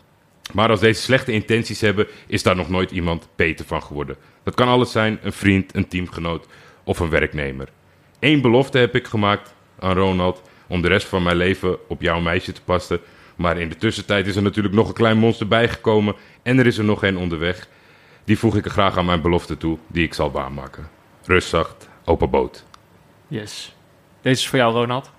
maar als deze slechte intenties hebben, is daar nog nooit iemand beter van geworden. Dat kan alles zijn: een vriend, een teamgenoot of een werknemer. Eén belofte heb ik gemaakt aan Ronald om de rest van mijn leven op jouw meisje te passen. Maar in de tussentijd is er natuurlijk nog een klein monster bijgekomen en er is er nog één onderweg. Die voeg ik er graag aan mijn belofte toe, die ik zal waarmaken. Rustzacht, open boot. Yes. Deze is voor jou, Ronald.